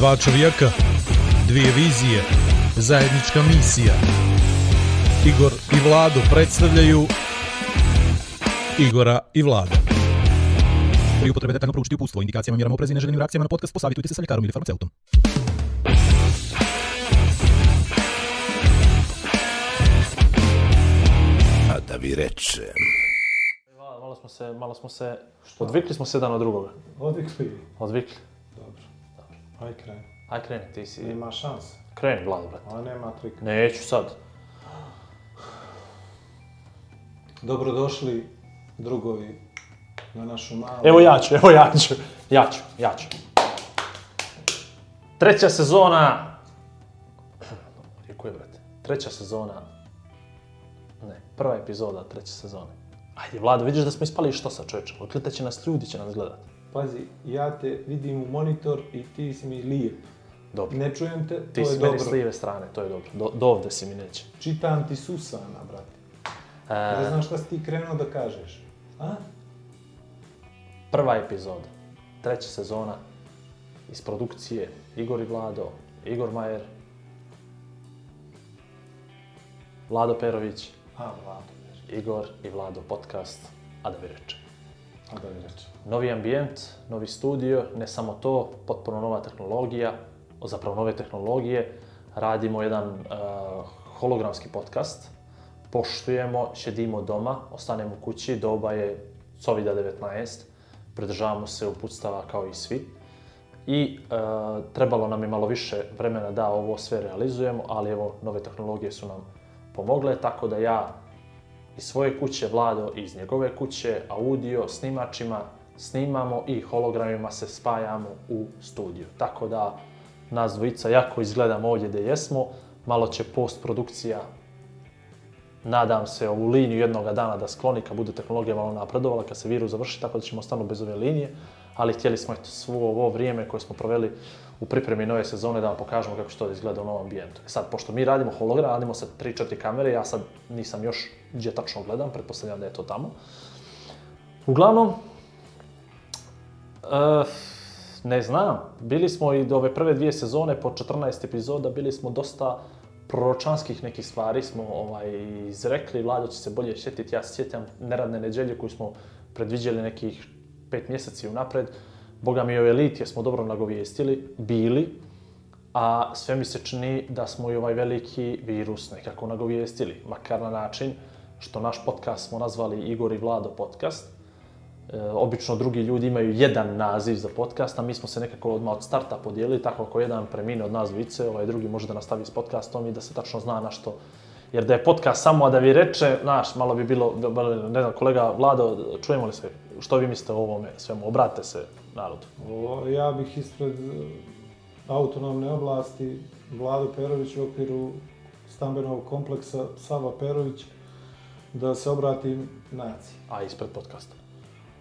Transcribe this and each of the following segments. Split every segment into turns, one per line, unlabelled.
Dva čovjeka, dvije vizije, zajednička misija. Igor i Vlado predstavljaju Igora i Vlada. Pri upotrebe detaljno proučiti upustvo, indikacijama, mjerama oprezi i neželjenim reakcijama na podcast, posavitujte se sa ljekarom ili farmaceutom.
A da vi reče.
Malo, malo smo se, malo smo se, odvikli smo se jedan od drugoga.
Odvikli.
Odvikli.
Aj kreni.
Aj kreni, ti si,
Nema šanse.
kreni Vlado, brate.
Ovo nema trika.
Neću sad.
Dobrodošli drugovi na našu malu...
Evo ja ću, evo ja ću, ja ću, ja ću. Treća sezona... Rijeku je, brate. Treća sezona... Ne, prva epizoda treće sezone. Ajde, Vlado, vidiš da smo ispali što sa čovječem? Odgledat će nas ljudi, će nas gledat.
Pazi, ja te vidim u monitor i ti si mi lijep.
Dobro.
Ne čujem te,
Ti
to
si
je
meni
dobro.
s lijeve strane, to je dobro. Do, do ovde si mi neće.
Čitam ti susana, brate. Ne
E,
znam šta si ti krenuo da kažeš. A?
prva epizoda, treća sezona, iz produkcije Igor i Vlado, Igor Majer, Vlado Perović,
A, Vlado.
Igor i Vlado podcast, a da vi reče. Novi ambijent, novi studio, ne samo to, potpuno nova tehnologija, zapravo nove tehnologije. Radimo jedan uh, hologramski podcast, poštujemo, šedimo doma, ostanemo kući, doba je COVID-19, pridržavamo se uputstava kao i svi. I e, trebalo nam je malo više vremena da ovo sve realizujemo, ali evo, nove tehnologije su nam pomogle, tako da ja iz svoje kuće, Vlado iz njegove kuće, audio, snimačima, snimamo i hologramima se spajamo u studiju. Tako da nas dvojica jako izgledamo ovdje gdje jesmo, malo će postprodukcija nadam se ovu liniju jednog dana da skloni kad bude tehnologija malo napredovala, kad se virus završi, tako da ćemo ostanu bez ove linije. Ali htjeli smo eto svo ovo vrijeme koje smo proveli u pripremi nove sezone da vam pokažemo kako će to da izgleda u novom ambijentu. E sad, pošto mi radimo hologram, radimo sa 3-4 kamere, ja sad nisam još gdje tačno gledam, pretpostavljam da je to tamo. Uglavnom, e, ne znam, bili smo i do ove prve dvije sezone po 14 epizoda, bili smo dosta proročanskih nekih stvari smo ovaj, izrekli, Vlado će se bolje sjetiti, ja se sjećam neradne neđelje koju smo predviđali nekih pet mjeseci unapred, Boga mi o ove jer smo dobro nagovijestili, bili, a sve mi se čini da smo i ovaj veliki virus nekako nagovijestili, makar na način što naš podcast smo nazvali Igor i Vlado podcast. E, obično drugi ljudi imaju jedan naziv za podcast, a mi smo se nekako odmah od starta podijelili, tako ako jedan premine od nas dvice, ovaj drugi može da nastavi s podcastom i da se tačno zna na što. Jer da je podcast samo, a da vi reče, znaš, malo bi bilo, ne znam, kolega Vlado, čujemo li se, što vi mislite o ovome svemu, obratite se narodu.
O, ja bih ispred eh, autonomne oblasti Vlado Perović u okviru stambenog kompleksa Sava Perović da se obratim naciji,
A ispred podcasta.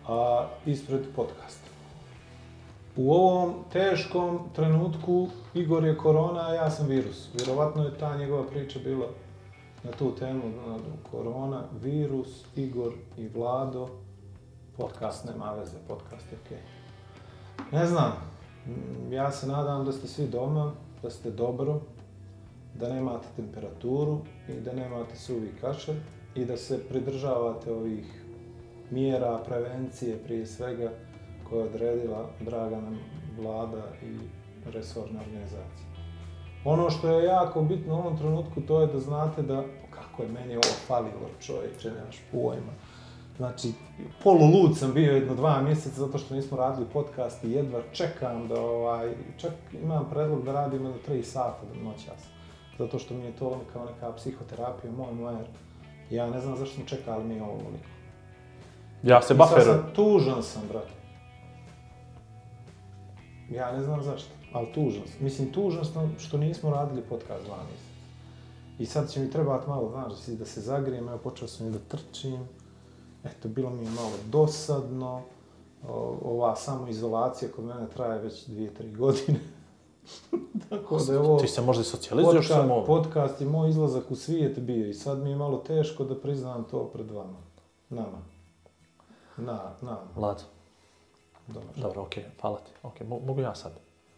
a ispred podcasta. U ovom teškom trenutku Igor je korona, a ja sam virus. Vjerovatno je ta njegova priča bila na tu temu, na korona, virus, Igor i Vlado, podcast nema veze, podcast je okej. Ne znam, ja se nadam da ste svi doma, da ste dobro, da nemate temperaturu i da nemate suvi kašelj i da se pridržavate ovih mjera prevencije prije svega koje je odredila draga nam vlada i resorna organizacija. Ono što je jako bitno u ovom trenutku to je da znate da kako je meni ovo falilo čovječe, nemaš pojma. Znači, polulud sam bio jedno dva mjeseca zato što nismo radili podcast i jedva čekam da ovaj, čak imam predlog da radimo do 3 sata noćas. Zato što mi je to kao neka psihoterapija, moj mojer. Ja ne znam zašto smo čekali mi ovo ovoliko.
Ja se bufferujem.
sam, tužan sam, brate. Ja ne znam zašto, ali tužan sam. Mislim, tužan sam što nismo radili podcast dva mjeseca. I sad će mi trebati malo, znaš, da se- da se zagrijem, evo počeo sam i da trčim. Eto, bilo mi je malo dosadno. O, ova samoizolacija kod mene traje već dvije, tri godine. Tako da je ovo...
Ti se možda i socijalizuješ
podcast,
samo
podcast je moj izlazak u svijet bio i sad mi je malo teško da priznam to pred vama. Nama. Na, nama.
Vlado,
Dobro.
dobro, okej, hvala ti. Okej, mo- mogu ja sad.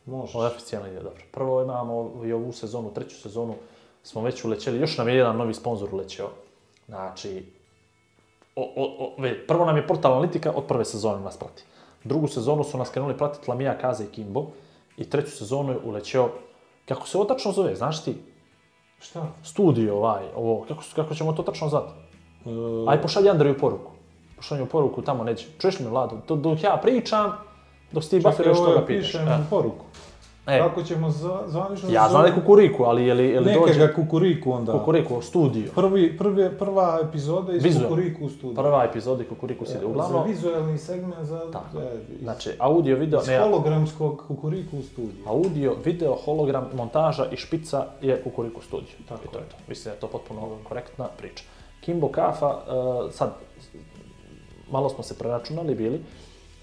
Možeš.
Ovo je oficijalna ideja, dobro. Prvo imamo i ovu sezonu, treću sezonu, smo već ulećeli, još nam je jedan novi sponsor ulećeo. Znači, o, o, o, ve, prvo nam je portal Analitika, od prve sezone nas prati. Drugu sezonu su nas krenuli pratiti Lamija, Kaza i Kimbo. I treću sezonu je ulećeo, kako se ovo tačno zove, znaš ti?
Šta?
Studio ovaj, ovo, kako, kako ćemo to tačno zvati?
E,
Aj, pošalji Andreju poruku. Pošalji mu poruku tamo neće. Čuješ li me, Vlado? Dok ja pričam, dok si ti buffer
Čekaj,
još
ovo
toga
ja
pitaš.
pišem poruku.
E,
Kako ćemo zva, zvanično
ja znam da je kukuriku, ali je li, je li
Neka
dođe
ga kukuriku onda.
kukuriku studio?
Prvi, prvi, prva epizoda iz
Vizual.
kukuriku u studiju.
Prva epizoda i kukuriku se ide. Uglavnom,
Za vizualni segment, za...
Tako.
e, iz,
znači, audio, video,
iz
ne,
hologramskog kukuriku u studiju.
audio, video, hologram, montaža i špica je kukuriku studio.
Tako
I to je to. Mislim da je to potpuno korektna priča. Kimbo Kafa, uh, sad, malo smo se preračunali bili,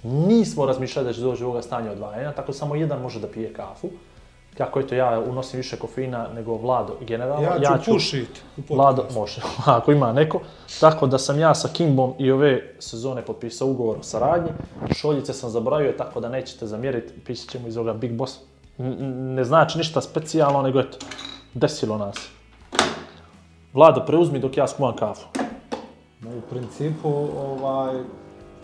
nismo razmišljali da će doći do ovoga stanja odvajanja, tako samo jedan može da pije kafu. Kako eto ja unosim više kofeina nego Vlado generalno,
Ja ću pušit u podcastu.
Vlado, može, ako ima neko. Tako da sam ja sa Kimbom i ove sezone potpisao ugovor o saradnji. Šoljice sam zaboravio, tako da nećete zamjeriti, pisat ćemo iz ovoga Big Boss. N- ne znači ništa specijalno, nego eto, desilo nas. Vlado, preuzmi dok ja skuvam kafu.
U principu, ovaj,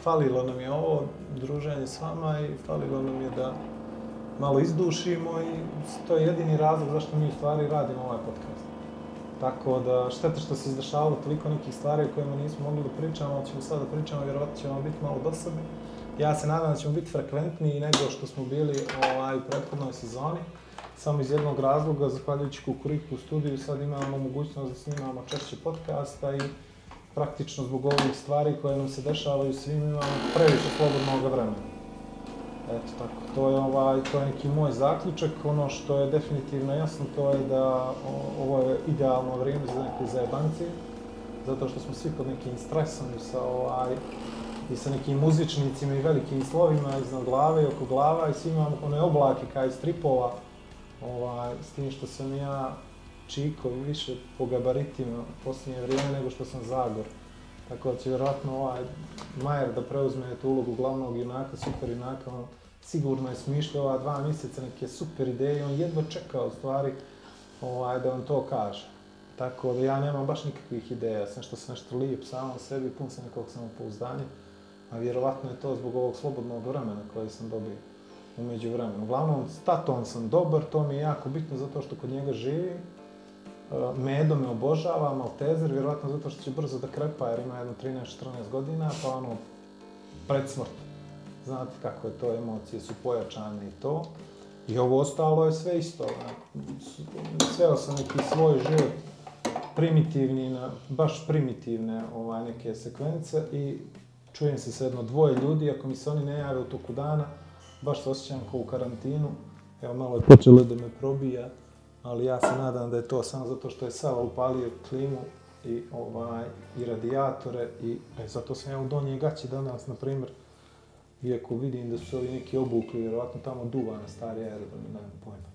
falilo nam je ovo druženje s vama i falilo nam je da malo izdušimo i to je jedini razlog zašto mi u stvari radimo ovaj podcast. Tako da, šteta što se izdešavalo toliko nekih stvari o kojima nismo mogli da pričamo, ali ćemo sad da pričamo, vjerovatno ćemo biti malo dosadni. Ja se nadam da ćemo biti frekventniji nego što smo bili ovaj, u prethodnoj sezoni. Samo iz jednog razloga, zahvaljujući Kukuriku studiju, sad imamo mogućnost da snimamo češće podcasta i praktično zbog ovih stvari koje nam se dešavaju svim imamo previše slobodnog vremena. Eto tako, to je ovaj, to je neki moj zaključak. Ono što je definitivno jasno to je da o, ovo je idealno vrijeme za neke zajebancije, zato što smo svi pod nekim stresom i sa ovaj i sa nekim muzičnicima i velikim slovima iznad glave i oko glava i svi imamo one oblake kao iz stripova, ovaj, s tim što sam ja Čiko više po gabaritima u posljednje vrijeme nego što sam Zagor. Tako da će vjerojatno ovaj Majer da preuzme tu ulogu glavnog junaka, super junaka, on sigurno je smišljao ova dva mjeseca neke super ideje, on jedva čekao stvari ovaj, da on to kaže. Tako da ja nemam baš nikakvih ideja, sam što sam nešto lijep samom sebi, pun sam nekog samopouzdanja, a vjerovatno je to zbog ovog slobodnog vremena koje sam dobio umeđu vremenu. Uglavnom, s tatom sam dobar, to mi je jako bitno zato što kod njega živim. Eh, Medo me obožava, Maltezer, vjerovatno zato što će brzo da krepa jer ima jedno 13-14 godina, pa ono, pred smrt. Znate kako je to, emocije su pojačane i to. I ovo ostalo je sve isto. Ono, sveo sam neki svoj život primitivni, na, baš primitivne ovaj, neke sekvence i čujem se sa jedno dvoje ljudi, ako mi se oni ne jave u toku dana, baš se osjećam kao u karantinu. Evo malo je počelo da me probija, ali ja se nadam da je to samo zato što je Sava upalio klimu i ovaj i radijatore i e, zato sam ja u donje gaći danas, na primjer, iako vidim da su se ovi neki obukli, vjerovatno tamo duva na stari aerodrom, nemam pojma.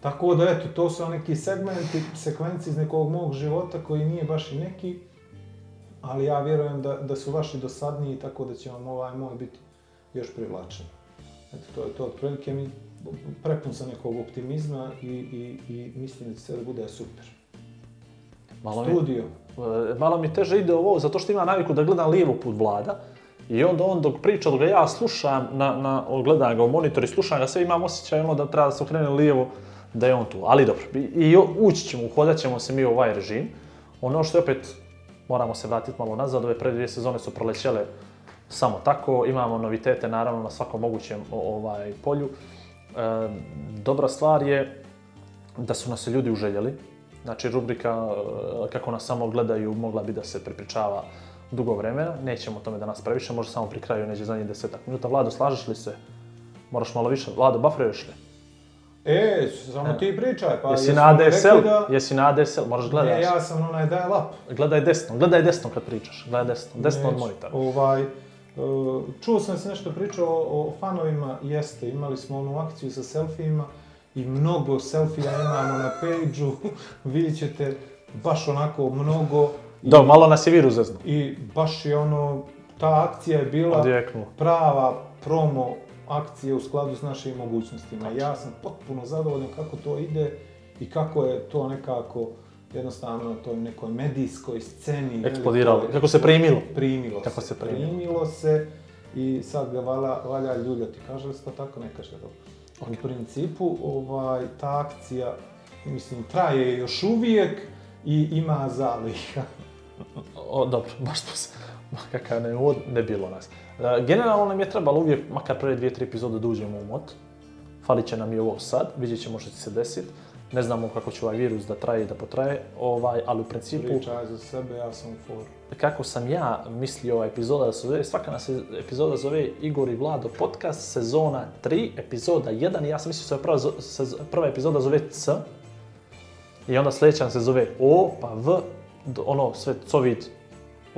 Tako da, eto, to su neki segmenti, sekvenci iz nekog mog života koji nije baš i neki, ali ja vjerujem da, da su vaši dosadniji, tako da će vam ovaj moj biti još privlačen. Eto, to je to otprilike mi prepun sam nekog optimizma i, i, i mislim da će sve da bude super.
Malo mi,
Studio.
e, malo mi teže ide ovo, zato što ima naviku da gledam lijevo put Vlada. I onda on dok priča, dok ga ja slušam, na, na, gledam ga u monitor i slušam ga, sve imam osjećaj ono da treba da se okrene lijevo, da je on tu. Ali dobro, i, i ući ćemo, uhodat ćemo se mi u ovaj režim. Ono što je opet, moramo se vratiti malo nazad, ove pre dvije sezone su prolećele samo tako, imamo novitete naravno na svakom mogućem ovaj polju. E, dobra stvar je da su nas ljudi uželjeli. Znači, rubrika e, kako nas samo gledaju mogla bi da se prepričava dugo vremena. Nećemo tome da nas previše, možda samo pri kraju neđe zadnjih desetak minuta. Vlado, slažeš li se? Moraš malo više. Vlado, bufferuješ li?
E, samo ti pričaj, pa
Jesi na ADSL?
Da...
Jesi na ADSL? Moraš gledaš.
Ne, ja sam onaj dial up.
Gledaj desno, gledaj desno kad pričaš. Gledaj desno, desno od
Neću.
monitora.
Ovaj, čuo sam se nešto pričao o, o fanovima, jeste, imali smo onu akciju sa selfijima i mnogo selfija imamo na page-u, vidjet ćete baš onako mnogo
Da, malo nas je virus zezno.
i baš je ono, ta akcija je bila
Odjeknuo.
prava promo akcije u skladu s našim mogućnostima. Ja sam potpuno zadovoljan kako to ide i kako je to nekako jednostavno na toj nekoj medijskoj sceni.
Eksplodiralo. Kako se primilo.
Primilo
Kako
se.
se primilo.
primilo se i sad ga valja, valja ljuljati. Kaže li se to tako? Ne kaže dobro. U principu, ovaj, ta akcija, mislim, traje još uvijek i ima zaliha.
O, dobro, baš to se, ma kakav ne, uvod, ne bilo nas. E, generalno nam je trebalo uvijek, makar prve dvije, tri epizode da uđemo u mod. Falit će nam i ovo sad, vidjet ćemo što će se desiti. Ne znamo kako će ovaj virus da traje i da potraje, ovaj, ali u principu,
Pričaj za sebe, ja sam u foru.
kako sam ja mislio ova epizoda da se zove, svaka nas se epizoda zove Igor i Vlado podcast, sezona 3, epizoda 1, i ja sam mislio da se prva, sez- prva epizoda zove C, i onda sljedeća se zove O, pa V, ono sve covid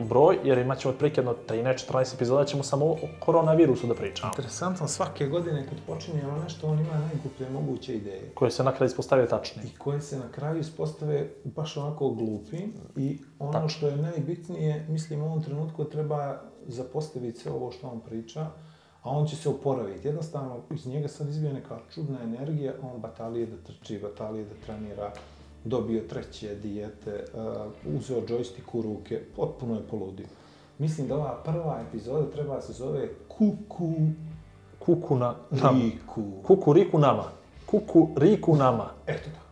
broj, jer imat ćemo otprilike jedno 13-14 epizoda, ćemo samo o koronavirusu da pričamo.
Interesantno, svake godine kad počinjemo nešto, on ima najgluplje moguće ideje.
Koje se nakraj ispostavio tačni.
I koje se na kraju ispostave baš onako glupim i ono
Tačno.
što je najbitnije, mislim u ovom trenutku treba zapostaviti sve ovo što on priča, a on će se oporaviti. Jednostavno, iz njega sad izbije neka čudna energija, on batalije da trči, batalije da trenira, dobio treće dijete, uh, uzeo džojstik u ruke, potpuno je poludio. Mislim da ova prva epizoda treba se zove Kuku
Kuku na, nama.
Riku.
Kuku riku nama. Kuku riku nama.
Eto tako.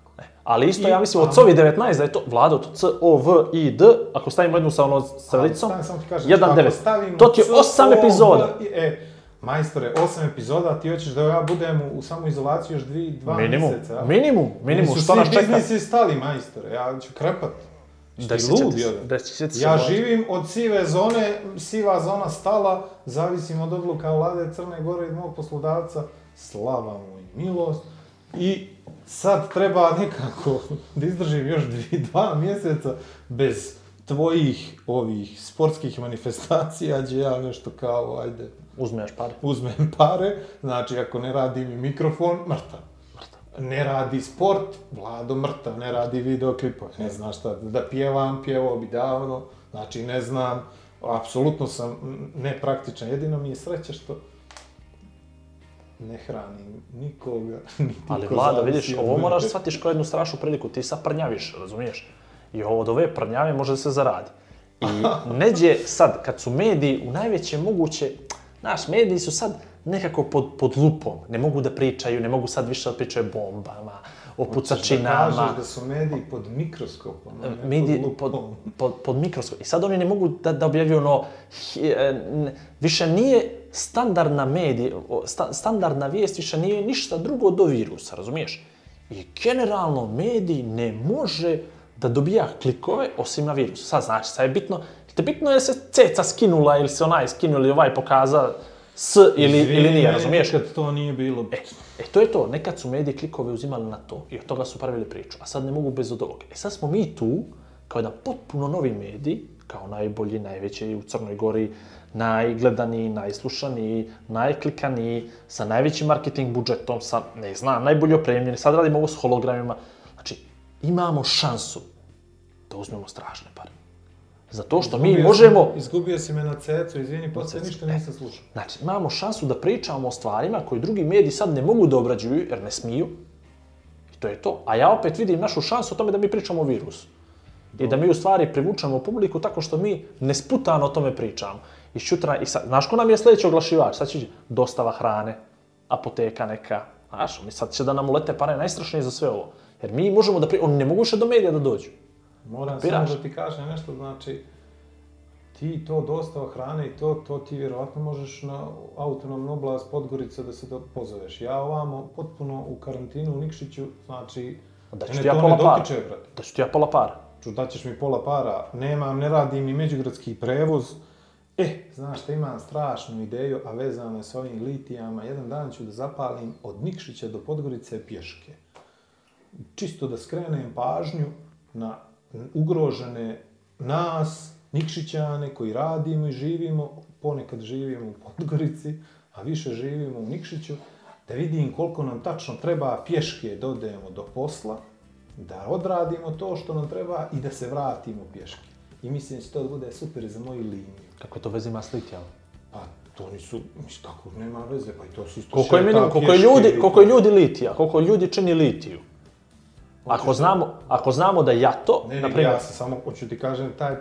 Ali isto,
I-
ja mislim, od
a-
COVID-19 da je to, Vlado, to C, O, V, I, D, ako stavimo jednu sa ono strelicom,
Ali, samo ti kažem,
1,
ako
9.
stavimo
To ti je
C,
8
O,
epizoda.
E, majstore, 8 epizoda, ti hoćeš da ja budem u samoizolaciji još 2 dva
Minimum,
mjeseca.
minimum, minimum,
Nisu
što
svi
nas čeka?
biznisi stali, majstore, ja ću krepat. Ti
Desit
lud,
ćete se-
jel?
desit ćete se,
Ja živim od sive zone, siva zona stala, zavisim od odluka vlade Crne Gore i mog poslodavca, slava mu i milost. I sad treba nekako da izdržim još dvi, dva mjeseca bez tvojih ovih sportskih manifestacija, gdje ja nešto kao, ajde,
Uzmeš pare.
uzmem pare, znači ako ne radi mi mikrofon, mrtav. Ne radi sport, Vlado mrtav, ne radi videoklipove, ne zna šta, da pjevam, pjevao bi davno, znači ne znam, apsolutno sam nepraktičan, jedino mi je sreća što ne hranim nikoga, niti
Ali Vlada,
zavisi
vidiš, ovo moraš shvatiš kao jednu strašnu priliku. Ti sad prnjaviš, razumiješ? I ovo od ove prnjave može da se zaradi. I neđe sad, kad su mediji u najveće moguće, znaš, mediji su sad nekako pod, pod lupom. Ne mogu da pričaju, ne mogu sad više da pričaju o bombama, o
Hoćeš Da
pucačinama.
kažeš da su mediji pod mikroskopom, ne
mediji
pod
pod,
lupom.
pod, pod mikroskop. I sad oni ne mogu da, da objavljuju ono, e, više nije standardna medij, sta, standardna vijest više nije ništa drugo do virusa, razumiješ? I generalno medij ne može da dobija klikove osim na virusu. Sad znaš, sad je bitno, te bitno je se ceca skinula ili se onaj skinuo ili ovaj pokaza s ili,
Izvini,
ili nije, razumiješ?
Nikad to nije bilo.
E, e, to je to. Nekad su mediji klikove uzimali na to i od toga su pravili priču. A sad ne mogu bez od ovoga. E sad smo mi tu, kao jedan potpuno novi medij, kao najbolji, najveći u Crnoj Gori, najgledaniji, najslušaniji, najklikaniji, sa najvećim marketing budžetom, sa, ne znam, najbolje opremljeni. Sad radimo ovo s hologramima. Znači, imamo šansu da uzmemo strašne pare. Zato što mi
Izgubio
možemo...
Sam, izgubio si me na cecu, izvini, poslije
cecu.
ništa nisam slušao.
Znači, imamo šansu da pričamo o stvarima koje drugi mediji sad ne mogu da obrađuju, jer ne smiju. I to je to. A ja opet vidim našu šansu o tome da mi pričamo o virusu. I da mi u stvari privučemo publiku tako što mi nesputano o tome pričamo. I šutra, i sad, znaš ko nam je sljedeći oglašivač? Sad će dostava hrane, apoteka neka. Znaš, oni sad će da nam ulete pare najstrašnije za sve ovo. Jer mi možemo da pri... Oni ne mogu više do medija da dođu.
Moram
Kapiraš?
samo da ti kažem nešto, znači, ti to dostava hrane i to, to ti vjerovatno možeš na autonomnu oblast Podgorica da se do, pozoveš. Ja ovamo potpuno u karantinu u Nikšiću, znači,
Da ću ti ja pola
ne
para.
dotiče, brate.
Da ću ti ja pola para.
Ču, daćeš mi pola para, nemam, ne radim ni međugradski prevoz. E, znaš šta, imam strašnu ideju, a vezano je s ovim litijama. Jedan dan ću da zapalim od Nikšića do Podgorice pješke. Čisto da skrenem pažnju na ugrožene nas, Nikšićane, koji radimo i živimo, ponekad živimo u Podgorici, a više živimo u Nikšiću, da vidim koliko nam tačno treba pješke da odemo do posla, da odradimo to što nam treba i da se vratimo pješke. I mislim da će to da bude super za moju liniju.
Kako to vezi ima s litijama?
Pa, To nisu, mislim, kako nema veze, pa i to su isto
Koliko je, minimum, koliko je ljudi, koliko je ljudi litija, koliko ljudi čini litiju. Ako znamo, ako znamo da jato,
Ne,
na
ne,
primjer,
ja se samo hoću ti kažem taj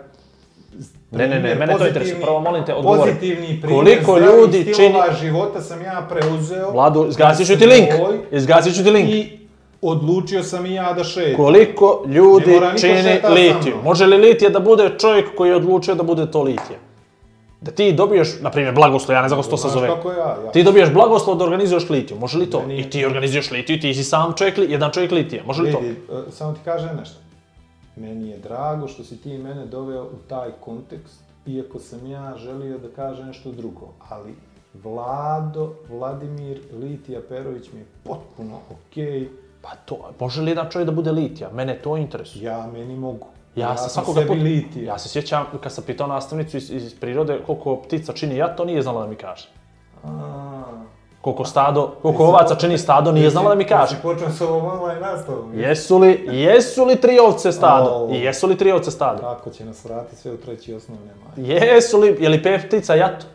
Ne, ne, ne, mene to interesuje. Prvo molim te, odgovori.
Pozitivni primjer
Koliko ljudi čini-
života sam ja preuzeo.
Vladu, izgasit ću ti link.
svoj
Izgasit ću ti link.
I odlučio sam i ja da šetam.
Koliko ljudi
Ne
čini litiju? Može li litija da bude čovjek koji je odlučio da bude to litija? Da ti dobiješ, na primjer, blagoslov, ja ne znam kako se to se
Znaš
zove.
kako ja, ja.
Ti dobiješ blagoslov da organizuješ litiju, može li to?
Meni
I ti organizuješ litiju, ti si sam čovjek, jedan čovjek litije, može li to?
Vidi, e, samo ti kažem nešto. Meni je drago što si ti mene doveo u taj kontekst, iako sam ja želio da kažem nešto drugo. Ali Vlado, Vladimir, Litija Perović mi je potpuno okej.
Pa to, može li jedan čovjek da bude litija? Mene to interesuje.
Ja meni mogu.
Ja, se
sam
svakoga
Litija.
ja se sjećam kad sam pitao nastavnicu iz, iz prirode koliko ptica čini ja, to nije znala da mi kaže.
A,
Koliko stado, koliko ovaca čini stado, nije znala da mi kaže.
jesi počeo s ovom online nastavom?
Jesu li, jesu li tri ovce stado? I jesu li tri ovce stado?
Kako će nas vratiti sve u treći osnovne maje?
Jesu li, je li pet ptica jato?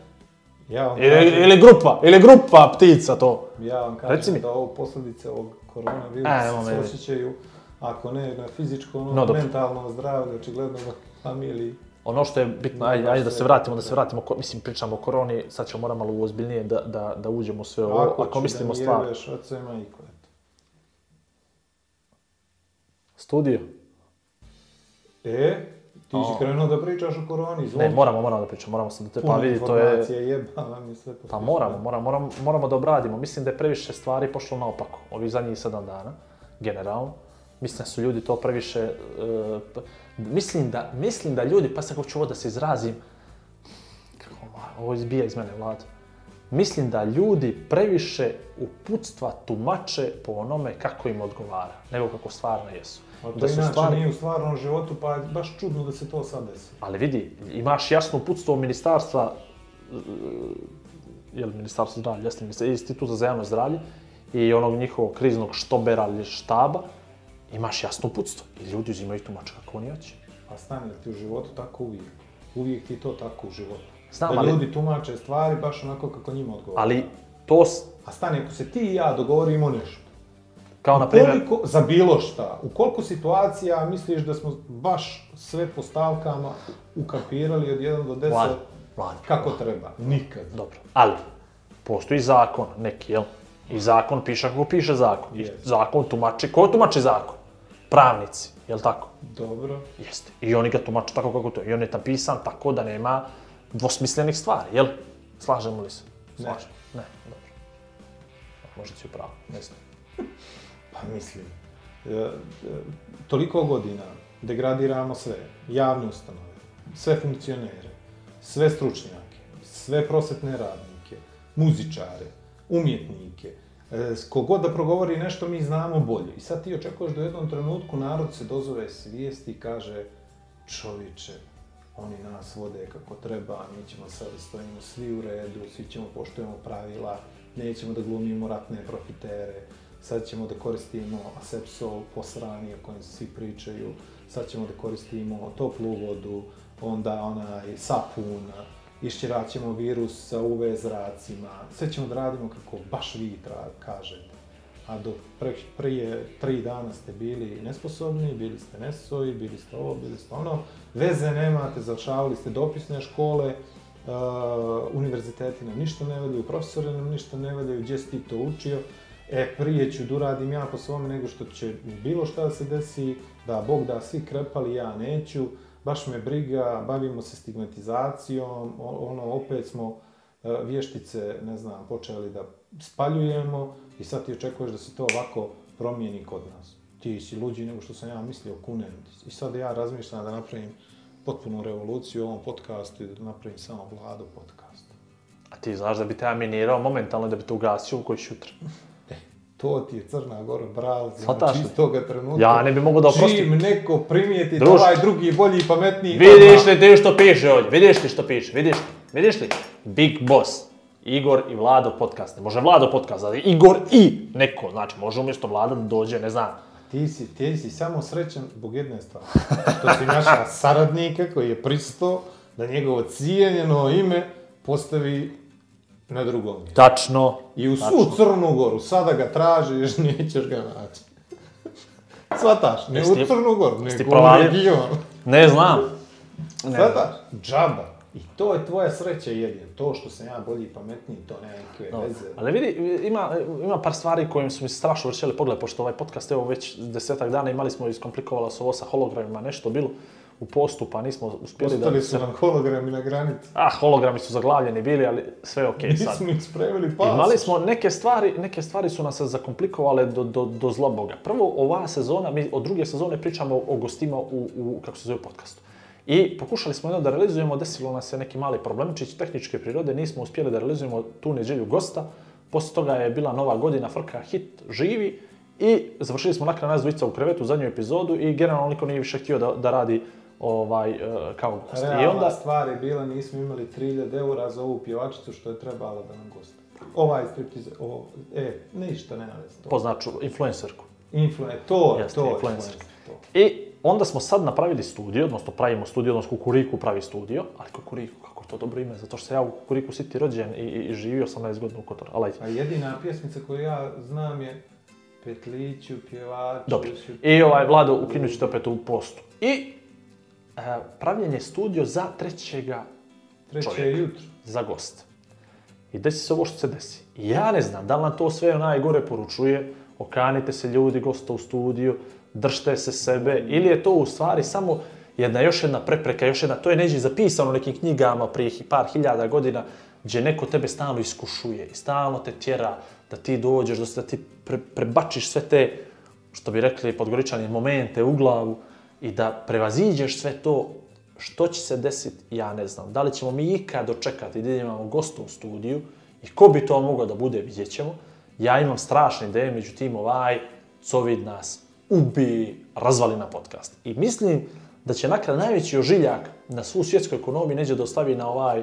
Ja vam
Ili,
kažem,
ili grupa, ili grupa ptica to?
ja vam kažem
Reci mi.
da ovo posljedice ovog koronavirusa se osjećaju, ako ne na fizičko, ono
No, dobro.
mentalno zdravlje, očigledno na familiji.
Ono što je bitno, ajde, ajde da se vratimo, da se vratimo, ko- mislim, pričamo o koroni, sad ćemo moramo malo ozbiljnije da, da, da uđemo sve ovo,
Ako,
ako
ću
mislimo
da mi
stvar.
jebeš oca i majku, eto.
Studio?
E, ti si krenuo da pričaš o koroni, izvoli.
Ne, moramo, moramo da pričamo, moramo se da te, pa
Puno
vidi, to je,
informacija, jebala mi sve.
Pa moramo, moramo, moramo, moramo da obradimo. Mislim da je previše stvari pošlo naopako ovih zadnjih sedam dana, generalno. Mislim da su ljudi to previše... e, p- mislim, da, mislim da ljudi, pa sad kako ću ovo da se izrazim, kako, ovo izbija iz mene, Vlado. Mislim da ljudi previše uputstva tumače po onome kako im odgovara, nego kako stvarno jesu.
A to
Da su
inače
stvari-
nije u stvarnom životu, pa je baš čudno da se to sad desi.
Ali vidi, imaš jasno uputstvo ministarstva, e, jel, ministarstvo zdravlja, jeste ministar- instituta za javno zdravlje i onog njihovog kriznog štobera ili štaba, imaš jasno uputstvo. I ljudi uzimaju tumač kako oni hoće.
A stani, ti u životu tako uvijek. Uvijek ti to tako u životu.
Znam,
da
ali-
ljudi tumače stvari baš onako kako njima odgovara.
Ali to,
A stani, ako se ti i ja dogovorimo nešto,
kao na primjer,
koliko, za bilo šta, u koliko situacija misliš da smo baš sve po stavkama ukapirali od 1 do 10
Vlad, Vlad,
kako treba? Nikad.
dobro, ali postoji zakon neki, jel? I zakon piše kako piše zakon. I
Jest.
zakon tumači, ko tumači zakon? Pravnici, jel tako?
Dobro.
Jeste. I oni ga tumače tako kako to je. I on je napisan tako da nema dvosmislenih stvari, jel? Slažemo li se?
Ne.
Slažemo. Ne, dobro. Možda si upravo, ne znam.
Pa mislim, e, e, toliko godina degradiramo sve, javne ustanove, sve funkcionere, sve stručnjake, sve prosvetne radnike, muzičare, umjetnike, E, kogod da progovori nešto mi znamo bolje. I sad ti očekuješ da u jednom trenutku narod se dozove svijesti i kaže čovječe, oni nas vode kako treba, mi ćemo sad da stojimo svi u redu, svi ćemo poštujemo pravila, nećemo da glumimo ratne profitere, sad ćemo da koristimo asepsol posrani o kojem svi pričaju, sad ćemo da koristimo toplu vodu, onda onaj sapun, išćeraćemo virus sa UV zracima, sve ćemo da radimo kako baš vi tra, kažete. A do pre, prije tri dana ste bili nesposobni, bili ste nesoji, bili ste ovo, bili ste ono, veze nemate, završavali ste dopisne škole, uh, univerziteti nam ništa ne valjaju, profesori nam ništa ne valjaju, gdje si ti to učio, e, prije ću da uradim ja po svome nego što će bilo šta da se desi, da Bog da svi krepali, ja neću, baš me briga, bavimo se stigmatizacijom, ono, opet smo e, vještice, ne znam, počeli da spaljujemo i sad ti očekuješ da se to ovako promijeni kod nas. Ti si luđi nego što sam ja mislio, kunem ti. I sad ja razmišljam da napravim potpunu revoluciju u ovom podcastu i da napravim samo vladu podcast.
A ti znaš da bi te ja minirao momentalno da bi te ugasio u koji šutra.
To ti je Crna Gora,
Shvataš
znači iz toga trenutka.
Ja ne bi mogao da oprostim.
Čim neko primijeti da
Druže.
ovaj drugi bolji i pametniji,
Vidiš li ti što piše ovdje? Vidiš li što piše? Vidiš li? Vidiš li? Big Boss. Igor i Vlado podcast. Ne može Vlado podcast, ali Igor i neko. Znači, može umjesto Vlada da dođe, ne znam.
Ti si, ti si samo srećan zbog jedne stvari. Što si naša saradnika koji je pristo da njegovo cijenjeno ime postavi na drugom mjestu.
Tačno.
I u svu
tačno.
Crnu Goru, sada ga tražiš, nećeš ga naći. Svataš, ne
Jesi
u Crnu Goru, nego u region.
Ne znam. Ne.
Svataš, džaba. I to je tvoja sreća jedin. To što sam ja bolji i pametniji, to nema nikakve
No,
veze.
ali vidi, ima, ima par stvari kojim su mi se strašno vršili pogled, pošto ovaj podcast, evo već desetak dana imali smo, iskomplikovalo se ovo sa hologramima, nešto bilo u postu, pa nismo uspjeli da...
Ostali su nam hologrami na granici.
Ah, hologrami su zaglavljeni bili, ali sve je okej sad.
Nismo ih spremili pas.
Imali smo neke stvari, neke stvari su nas se zakomplikovale do, do, do zloboga. Prvo, ova sezona, mi od druge sezone pričamo o gostima u, u kako se zove, podcastu. I pokušali smo jedno da realizujemo, desilo nas je neki mali problemčić tehničke prirode, nismo uspjeli da realizujemo tu nedjelju gosta. Poslije toga je bila nova godina, frka, hit, živi i završili smo nakon nas dvojica u krevetu, zadnju epizodu i generalno niko nije više htio da, da radi ovaj, e, kao gost. I
Realna
onda,
stvar je bila, nismo imali 3000 eura za ovu pjevačicu što je trebala da nam gosti. Ovaj striptize, ovo, e, ništa, veze. To.
poznaču, influencerku.
Influen, to, je,
Jeste,
to,
influencer.
to.
I onda smo sad napravili studio, odnosno pravimo studio, odnosno Kukuriku pravi studio, ali Kukuriku, kako je to dobro ime, zato što sam ja u Kukuriku City rođen i, i, i živio 18 godina u Kotoru, ali ajde.
A jedina pjesmica koju ja znam je Petliću, pjevaču,
Dobro. I ovaj, Vlado, ukinut ću te opet u postu. I pravljenje studio za trećega
treće
čovjeka.
jutro.
za gost. I desi se ovo što se desi. I ja ne znam, da li nam to sve najgore poručuje, okanite se ljudi, gosta u studiju, držte se sebe, ili je to u stvari samo jedna još jedna prepreka, još jedna, to je neđe zapisano u nekim knjigama prije par hiljada godina, gdje neko tebe stalno iskušuje i stalno te tjera da ti dođeš, da, se- da ti pre, prebačiš sve te, što bi rekli podgoričani, momente u glavu i da prevaziđeš sve to što će se desiti, ja ne znam. Da li ćemo mi ikad dočekati da imamo gosta u studiju i ko bi to mogao da bude, vidjet ćemo. Ja imam strašne ideje, međutim ovaj covid nas ubi, razvali na podcast. I mislim da će nakon najveći ožiljak na svu svjetsku ekonomiju neđe da ostavi na ovaj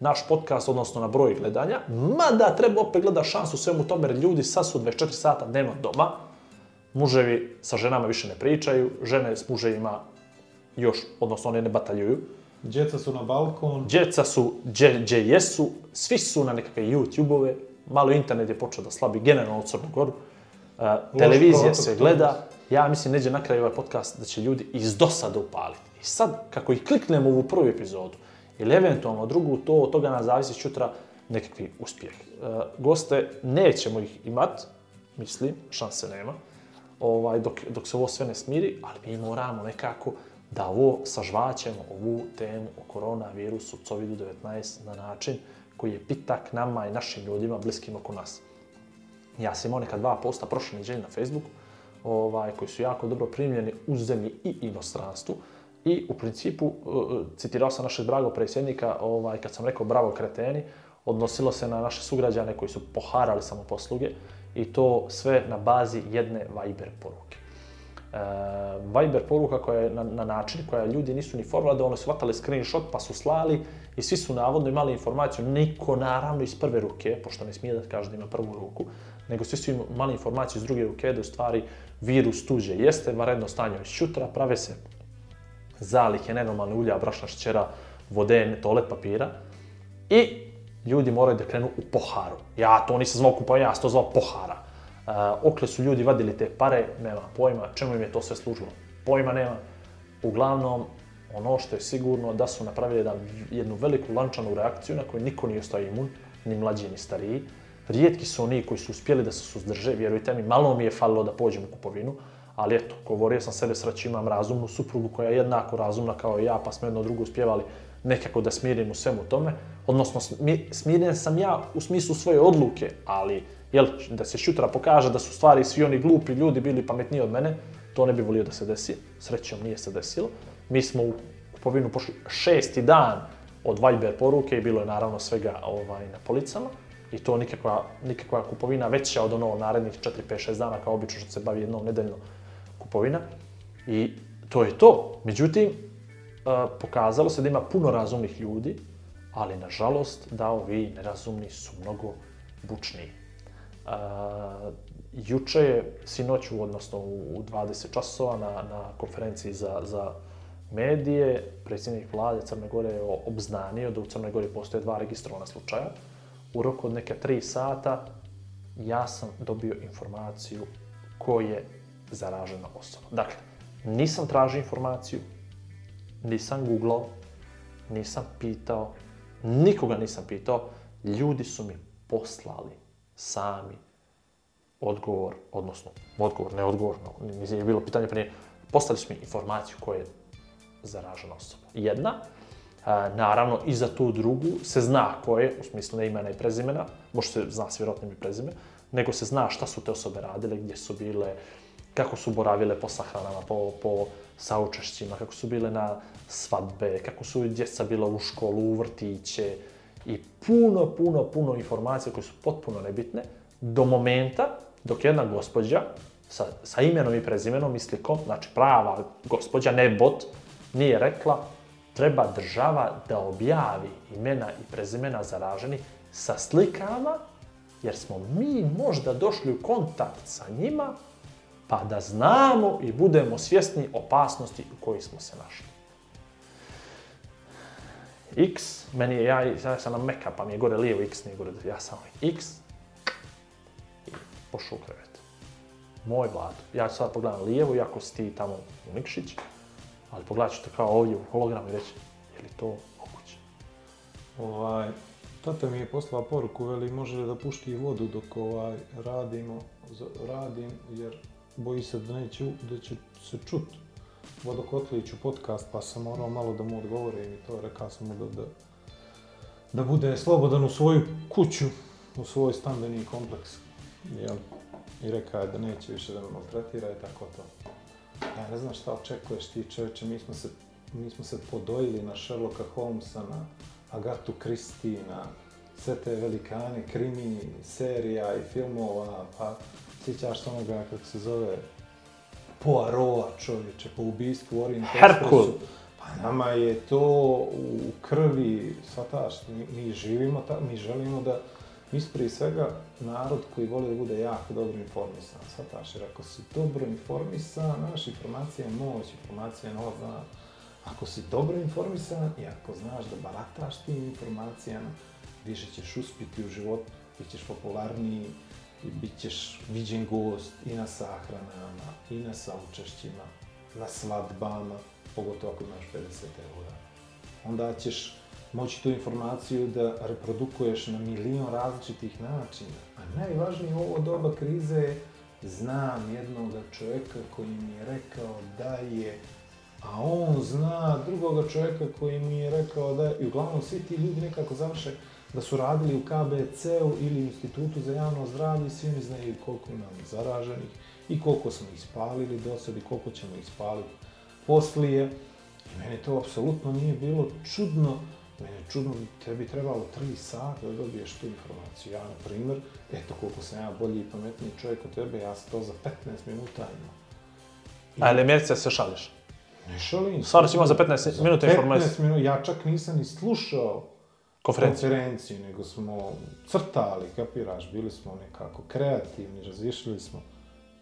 naš podcast, odnosno na broj gledanja. Mada treba opet gleda šansu svemu tome, jer ljudi sad su 24 sata dnevno doma, muževi sa ženama više ne pričaju, žene s muževima još, odnosno one ne bataljuju.
Djeca su na balkon,
Djeca su gdje, gdje jesu, svi su na nekakve YouTube-ove, malo internet je počeo da slabi generalno u Crnu Goru. Uh, televizija
protok,
se gleda, ja mislim neđe na kraju ovaj podcast da će ljudi iz dosada upaliti. I sad, kako ih kliknemo u prvu epizodu, ili eventualno drugu, to od toga nas zavisi čutra nekakvi uspjeh. Uh, goste nećemo ih imat, mislim, šanse nema, ovaj, dok, dok se ovo sve ne smiri, ali mi moramo nekako da ovo sažvaćemo, ovu temu o koronavirusu, COVID-19 na način koji je pitak nama i našim ljudima bliskim oko nas. Ja sam imao neka dva posta prošle neđelje na Facebooku, ovaj, koji su jako dobro primljeni u zemlji i inostranstvu. I u principu, e, citirao sam našeg dragog predsjednika, ovaj, kad sam rekao bravo kreteni, odnosilo se na naše sugrađane koji su poharali samoposluge i to sve na bazi jedne Viber poruke. E, Viber poruka koja je na, na način koja ljudi nisu ni forwardovali, su vatali screenshot pa su slali i svi su navodno imali informaciju, niko naravno iz prve ruke, pošto ne smije da kaže da ima prvu ruku, nego svi su imali informaciju iz druge ruke da u stvari virus tuđe jeste, varedno stanje iz šutra, prave se zalihe nenormalne ulja, brašna šćera, vode, toalet papira i ljudi moraju da krenu u poharu. Ja to nisam zvao kupanja, ja sam to zvao pohara. Uh, okle su ljudi vadili te pare, nema pojma, čemu im je to sve služilo. Pojma nema. Uglavnom, ono što je sigurno da su napravili jedan, jednu veliku lančanu reakciju na koju niko nije ostao imun, ni mlađi ni stariji. Rijetki su oni koji su uspjeli da se suzdrže, vjerujte mi, malo mi je falilo da pođem u kupovinu, ali eto, govorio sam sebe sreći, imam razumnu suprugu koja je jednako razumna kao i ja, pa smo jedno drugo uspjevali nekako da smirim u svemu tome. Odnosno, smiren sam ja u smislu svoje odluke, ali jel, da se šutra pokaže da su stvari svi oni glupi ljudi bili pametniji od mene, to ne bi volio da se desi. Srećom nije se desilo. Mi smo u kupovinu pošli šesti dan od Viber poruke i bilo je naravno svega ovaj, na policama. I to nikakva, nikakva kupovina veća od ono narednih 4, 5, 6 dana kao obično što se bavi jednom nedeljno kupovina. I to je to. Međutim, Eh, pokazalo se da ima puno razumnih ljudi, ali nažalost da ovi nerazumni su mnogo bučniji. Uh, juče je sinoću, odnosno u 20 časova na, na konferenciji za, za medije, predsjednik vlade Crne Gore je obznanio da u Crnoj Gori postoje dva registrovana slučaja u roku od neka tri sata ja sam dobio informaciju ko je zaražena osoba. Dakle, nisam tražio informaciju, nisam googlao, nisam pitao, nikoga nisam pitao, ljudi su mi poslali sami odgovor, odnosno odgovor, ne odgovor, no, nije bilo pitanje prije, poslali su mi informaciju ko je zaražena osoba. Jedna, a, naravno, i za tu drugu se zna ko je, u smislu ne imena i prezimena, možda se zna s vjerojatnim i prezime, nego se zna šta su te osobe radile, gdje su bile, kako su boravile po sahranama, po, po saučešćima, kako su bile na svadbe, kako su djeca bila u školu, u vrtiće i puno, puno, puno informacija koje su potpuno nebitne do momenta dok jedna gospođa sa, sa imenom i prezimenom i slikom, znači prava gospođa, ne bot, nije rekla treba država da objavi imena i prezimena zaraženi sa slikama, jer smo mi možda došli u kontakt sa njima, pa da znamo i budemo svjesni opasnosti u kojoj smo se našli. X, meni je, ja, ja sam na meka, pa mi je gore lijevo, X nije gore, ja sam X, i pošao u krevet. Moj vlad. Ja ću sad pogledam lijevo, iako si ti tamo u Nikšić, ali pogledat ću te kao ovdje u hologramu i reći, je li to moguće?
Ovaj, tata mi je poslala poruku, veli, može da pušti vodu dok ovaj, radimo, radim, jer boji se da neće, da će se čut vodokotliću podcast, pa sam morao malo da mu odgovorim i to rekao sam mu da, da, da bude slobodan u svoju kuću, u svoj stambeni kompleks. Jel? I rekao je da neće više da me maltretira i tako to. Ja ne znam šta očekuješ ti čovječe, mi smo se, mi smo se podojili na Sherlocka Holmesa, na Agatu Christie, na sve te velikane krimi, serija i filmova, pa sjećaš se onoga kako se zove Poirot čovječe, po ubistvu Orient
Herkul.
Pa nama je to u krvi, shvataš, mi, mi živimo, ta, mi želimo da, mi smo prije svega narod koji voli da bude jako dobro informisan, shvataš, jer ako si dobro informisan, znaš, informacija je moć, informacija je znaš. Ako si dobro informisan i ako znaš da barataš tim informacijama, više ćeš uspjeti u životu, bit ćeš popularniji, i bit ćeš viđen gost i na sahranama, i na saučešćima, na svadbama, pogotovo ako imaš 50 eura. Onda ćeš moći tu informaciju da reprodukuješ na milion različitih načina. A najvažnije u ovo doba krize je znam jednog čovjeka koji mi je rekao da je a on zna drugoga čovjeka koji mi je rekao da je, i uglavnom svi ti ljudi nekako završe da su radili u KBC-u ili Institutu za javno zdravlje i svi mi znaju koliko imamo zaraženih i koliko smo ispalili do sada i koliko ćemo ispaliti poslije. I meni to apsolutno nije bilo čudno. Meni je čudno, tebi trebalo 3 sata da dobiješ tu informaciju. Ja, na primjer, eto koliko sam ja bolji i pametniji čovjek od tebe, ja sam to za 15 minuta imao.
A ili mjerce se šališ?
Ne šalim.
Stvarno si imao za 15 minuta informaciju.
15 minuta, ja čak nisam ni slušao
Konferenciju.
konferenciju, nego smo crtali, kapiraš, bili smo nekako kreativni, razvišljali smo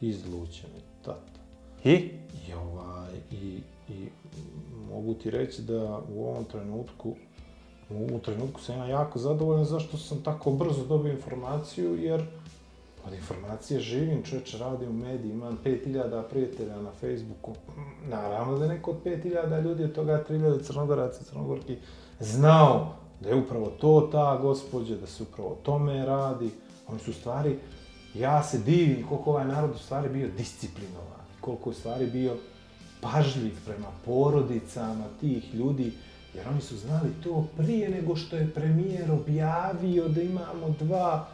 izlučeni, tata.
I?
I, ovaj, i, i mogu ti reći da u ovom trenutku, u ovom trenutku sam ja jako zadovoljan zašto sam tako brzo dobio informaciju, jer od informacije živim, čovječ radi u mediji, imam 5000 prijatelja na Facebooku. Naravno da neko od 5000 ljudi, od toga 3000 crnogoraca, crnogorki, znao da je upravo to ta gospođa, da se upravo o tome radi. Oni su stvari, ja se divim koliko ovaj narod u stvari bio disciplinovan, koliko u stvari bio pažljiv prema porodicama tih ljudi, jer oni su znali to prije nego što je premijer objavio da imamo dva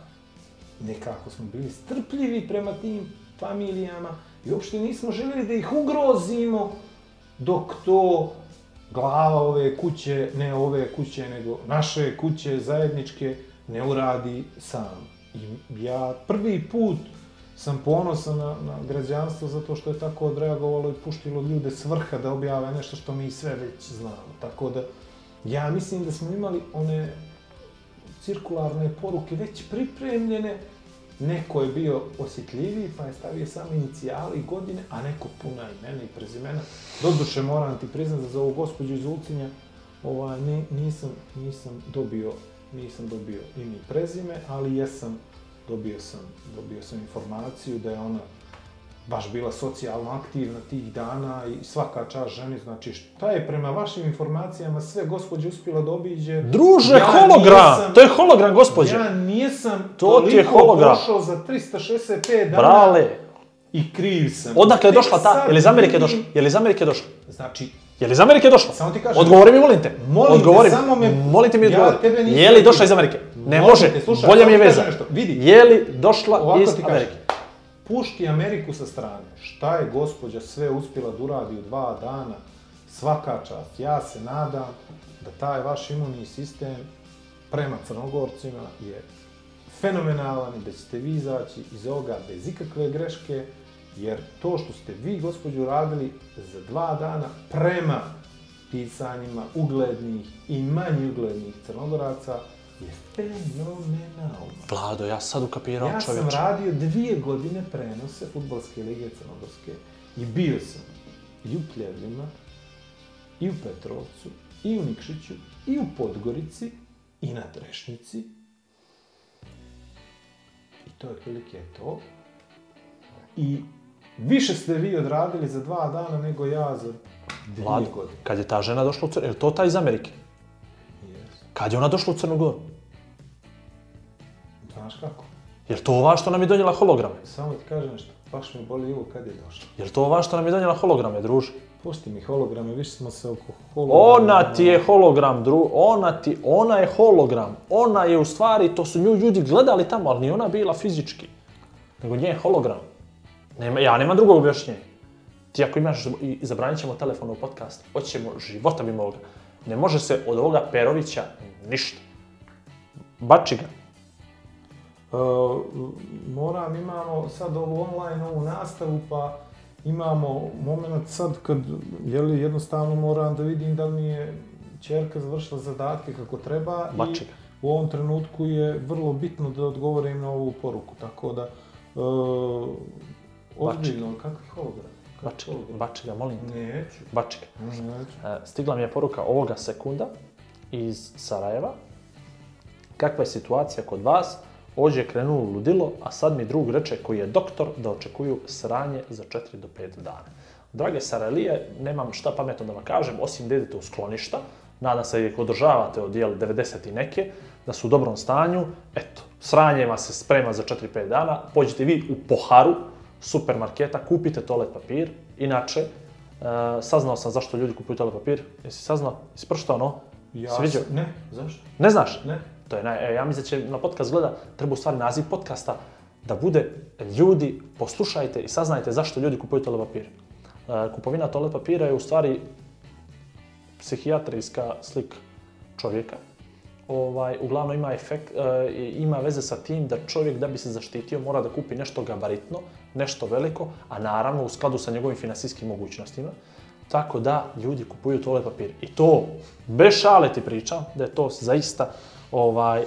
nekako smo bili strpljivi prema tim familijama i uopšte nismo željeli da ih ugrozimo dok to glava ove kuće, ne ove kuće, nego naše kuće zajedničke ne uradi sam. I ja prvi put sam ponosan na, na građanstvo zato što je tako odreagovalo i puštilo ljude s vrha da objave nešto što mi sve već znamo. Tako da ja mislim da smo imali one cirkularne poruke već pripremljene, neko je bio osjetljiviji pa je stavio samo inicijali i godine, a neko puna imena i prezimena. Doduše moram ti priznat da za ovu gospođu iz Ulcinja ovaj, ne, nisam, nisam dobio nisam dobio ime i prezime, ali jesam, dobio sam, dobio sam informaciju da je ona baš bila socijalno aktivna tih dana i svaka čast ženi, znači šta je prema vašim informacijama sve gospođe uspjela da obiđe?
Druže, hologram! To je hologram, gospođe.
Ja nijesam
To ti je
toliko
hologram.
prošao za 365 dana
Brale,
i kriv sam.
odakle je došla ta? Je li iz Amerike došla? Je li iz Amerike došla?
Znači,
Je li iz Amerike došla?
Samo ti kažem.
Odgovori mi, molim te.
Molim te,
Odgovori mi.
samo me-
Molim te mi
Ja tebe nisam
Je li došla iz Amerike? Ne može.
te,
Bolja mi je veza.
Vidi.
Je li došla iz
ti kažem.
Amerike?
Pušti Ameriku sa strane. Šta je gospođa sve uspjela da uradi u dva dana? Svaka čast. Ja se nadam da taj vaš imunni sistem prema crnogorcima je fenomenalan i da ćete vi izaći iz ovoga bez ikakve greške, jer to što ste vi, gospođu, radili za dva dana prema pisanjima uglednih i manje uglednih crnogoraca je fenomenalno.
Vlado, ja sad ukapirao
Ja sam
čovječe.
radio dvije godine prenose Futbolske lige Crnogorske i bio sam i u Pljevljima, i u Petrovcu, i u Nikšiću, i u Podgorici, i na Trešnici. I to je otprilike to. I više ste vi odradili za dva dana nego ja za dvije
Vlado,
godine.
kad je ta žena došla u Crnu, je to ta iz Amerike? Kad je ona došla u Crnu Goru?
Znaš kako?
Je li to ova što nam je donijela holograme?
Samo ti kažem nešto, baš me boli uvo kad je došla.
Je li to ova što nam je donijela holograme, druže?
Pusti mi holograme, više smo se oko holograma...
Ona ti je hologram, dru, ona ti, ona je hologram. Ona je u stvari, to su nju ljudi gledali tamo, ali ni ona bila fizički. Nego nje je hologram. Nema, ja nemam drugog objašnjenja. Ti ako imaš, i zabranit ćemo telefon u podcast, hoćemo života bi moga. Ne može se od ovoga Perovića ništa. Bači ga.
E, moram, imamo sad ovu online, ovu nastavu, pa imamo moment sad kad, jeli, jednostavno moram da vidim da li mi je čerka završila zadatke kako treba
Bači
i
ga.
u ovom trenutku je vrlo bitno da odgovorim na ovu poruku, tako da, e, ozbiljno, kakvi hologram? Kakvi
Bači ga,
hologram?
bači ga, molim te.
Neću,
Bači ga.
neću.
E, Stigla mi je poruka ovoga sekunda iz Sarajeva. Kakva je situacija kod vas? Ođe je krenulo ludilo, a sad mi drug reče koji je doktor da očekuju sranje za 4 do 5 dana. Drage Sarajlije, nemam šta pametno da vam kažem, osim da idete u skloništa, nadam se da ih održavate od jel, 90 i neke, da su u dobrom stanju, eto, sranje vas se sprema za 4-5 dana, pođite vi u poharu supermarketa, kupite toalet papir, inače, e, saznao sam zašto ljudi kupuju toalet papir, jesi saznao? Jesi pročitao ono?
Ja
Si
Ne, zašto?
Ne znaš?
Ne.
To je naj, e, ja mislim da će na podcast gleda, treba u stvari naziv podcasta da bude ljudi, poslušajte i saznajte zašto ljudi kupuju toalet papir. E, kupovina toalet papira je u stvari psihijatrijska slika čovjeka. Ovaj, uglavnom ima efekt, e, ima veze sa tim da čovjek da bi se zaštitio mora da kupi nešto gabaritno, nešto veliko, a naravno u skladu sa njegovim finansijskim mogućnostima. Tako da ljudi kupuju toalet papir. I to, bez šale ti pričam, da je to zaista ovaj, e,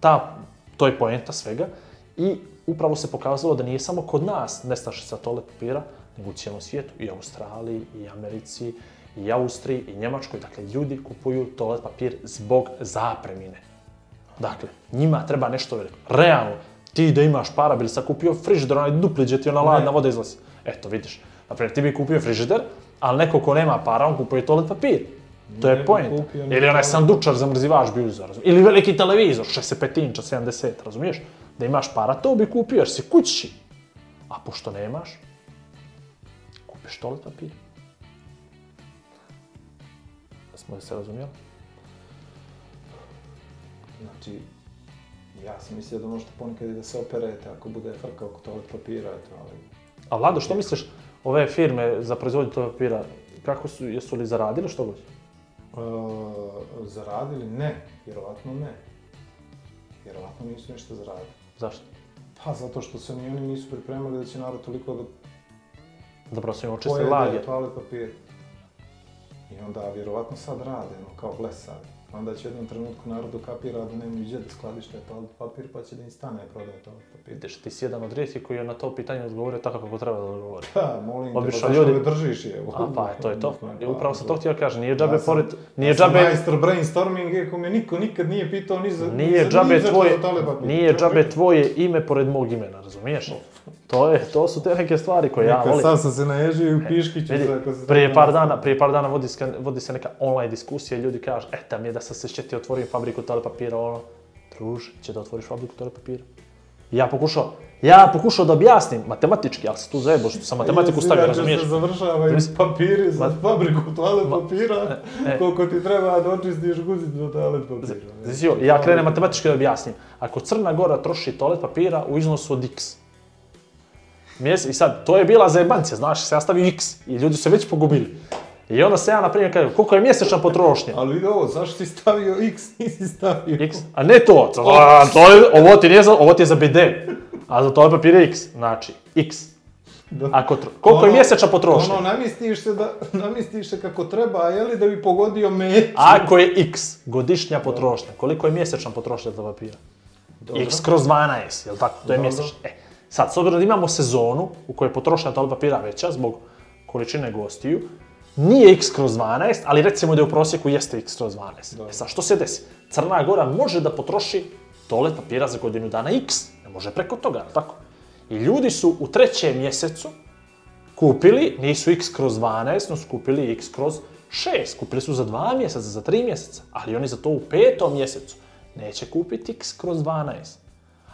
ta, to je poenta svega. I upravo se pokazalo da nije samo kod nas nestašica toalet papira, nego u cijelom svijetu, i Australiji, i Americi, i Austriji, i Njemačkoj. Dakle, ljudi kupuju toalet papir zbog zapremine. Dakle, njima treba nešto veliko. Realno, ti da imaš para, bi li sad kupio frižider, onaj dupli gdje ti ona ladna voda izlazi. Eto, vidiš. Naprimjer, ti bi kupio frižider, ali neko ko nema para, on kupuje toalet papir. To je point. Ili onaj sandučar zamrzivač bi uzeo, razumiješ? Ili veliki televizor, 65 inča, 70, razumiješ? Da imaš para, to bi kupio, jer si kući. A pošto nemaš, kupiš toalet papir. Da smo se razumijeli?
Znači, ja sam mislio da možete ponekad i da se operete ako bude frka oko toalet papira, eto, ali...
A Vlado, što misliš, ove firme za proizvodnju toalet papira, kako su, jesu li zaradili što god?
E, zaradili? Ne, vjerovatno ne. Vjerovatno nisu ništa zaradili.
Zašto?
Pa zato što se ni oni nisu pripremali da će narod toliko da
Zapravo su im očistili
pojede toalet papir. I onda vjerovatno sad rade, ono, kao blesavi. Onda će u jednom trenutku narodu kapira da nemaju gdje da skladište toalet papir, pa će da im stane prodaje toalet papir.
Vidiš, ti si jedan od rijetkih koji je na to pitanje odgovorio tako kako treba da odgovori.
Pa, molim te,
Obično
pa zašto
ljudi-
držiš je?
A pa, to je to. I upravo sam to htio kažem, nije džabe
Ja sam-
pored, nije
ja sam
džabe,
majstor brainstorming, iako me niko nikad nije pitao ni za...
nije džabe tvoje, nije džabe tvoje ime pored mog imena, razumiješ? To je, to su te neke stvari koje ja
Neka,
volim.
Sam sam se naježio i u piškiću.
Vidi,
sad kad se
prije par dana, prije par dana vodi, se- vodi se neka online diskusija i ljudi kažu, e, tam je da sam se šetio, otvorim fabriku toalet papira, ono, druž, će da otvoriš fabriku toalet papira. I ja pokušao, ja pokušao da objasnim matematički, ali se tu zajebo što sam matematiku
Jesi,
stavio, razumiješ?
se završavaju papiri za
Ma-
fabriku toalet papira,
e.
koliko ti treba da očistiš guzicu za toalet papira.
Znači, ja krenem matematički da objasnim. Ako Crna Gora troši toalet papira u iznosu od x, mjese, i sad, to je bila zajebancija, znaš, se ja stavio x i ljudi su se već pogubili. I onda se ja, na primjer, kažem, koliko je mjesečna potrošnja?
Ali vidi ovo, zašto si stavio x, nisi stavio
X, a ne to, to, to je, ovo ti nije za, ovo ti je za bide, a za papir je x, znači, x.
Da.
Ako, tro- koliko je
Ono-
mjesečna potrošnja?
Ono, namjestiš se, da, namjestiš se kako treba, je li da bi pogodio meč?
Ako je x godišnja potrošnja, koliko je mjesečna potrošnja za papira?
Dobro.
x kroz 12, jel tako? To je
Dobro.
mjesečno. E, sad, s obzirom da imamo sezonu u kojoj je potrošnja toalet papira veća zbog količine gostiju, nije x kroz 12, ali recimo da je u prosjeku jeste x kroz 12.
Dobro.
E sad, što se desi? Crna Gora može da potroši toalet papira za godinu dana x, ne može preko toga, tako? I ljudi su u trećem mjesecu kupili, nisu x kroz 12, no su kupili x kroz 6. Kupili su za 2 mjeseca, za 3 mjeseca, ali oni za to u petom mjesecu neće kupiti x kroz 12.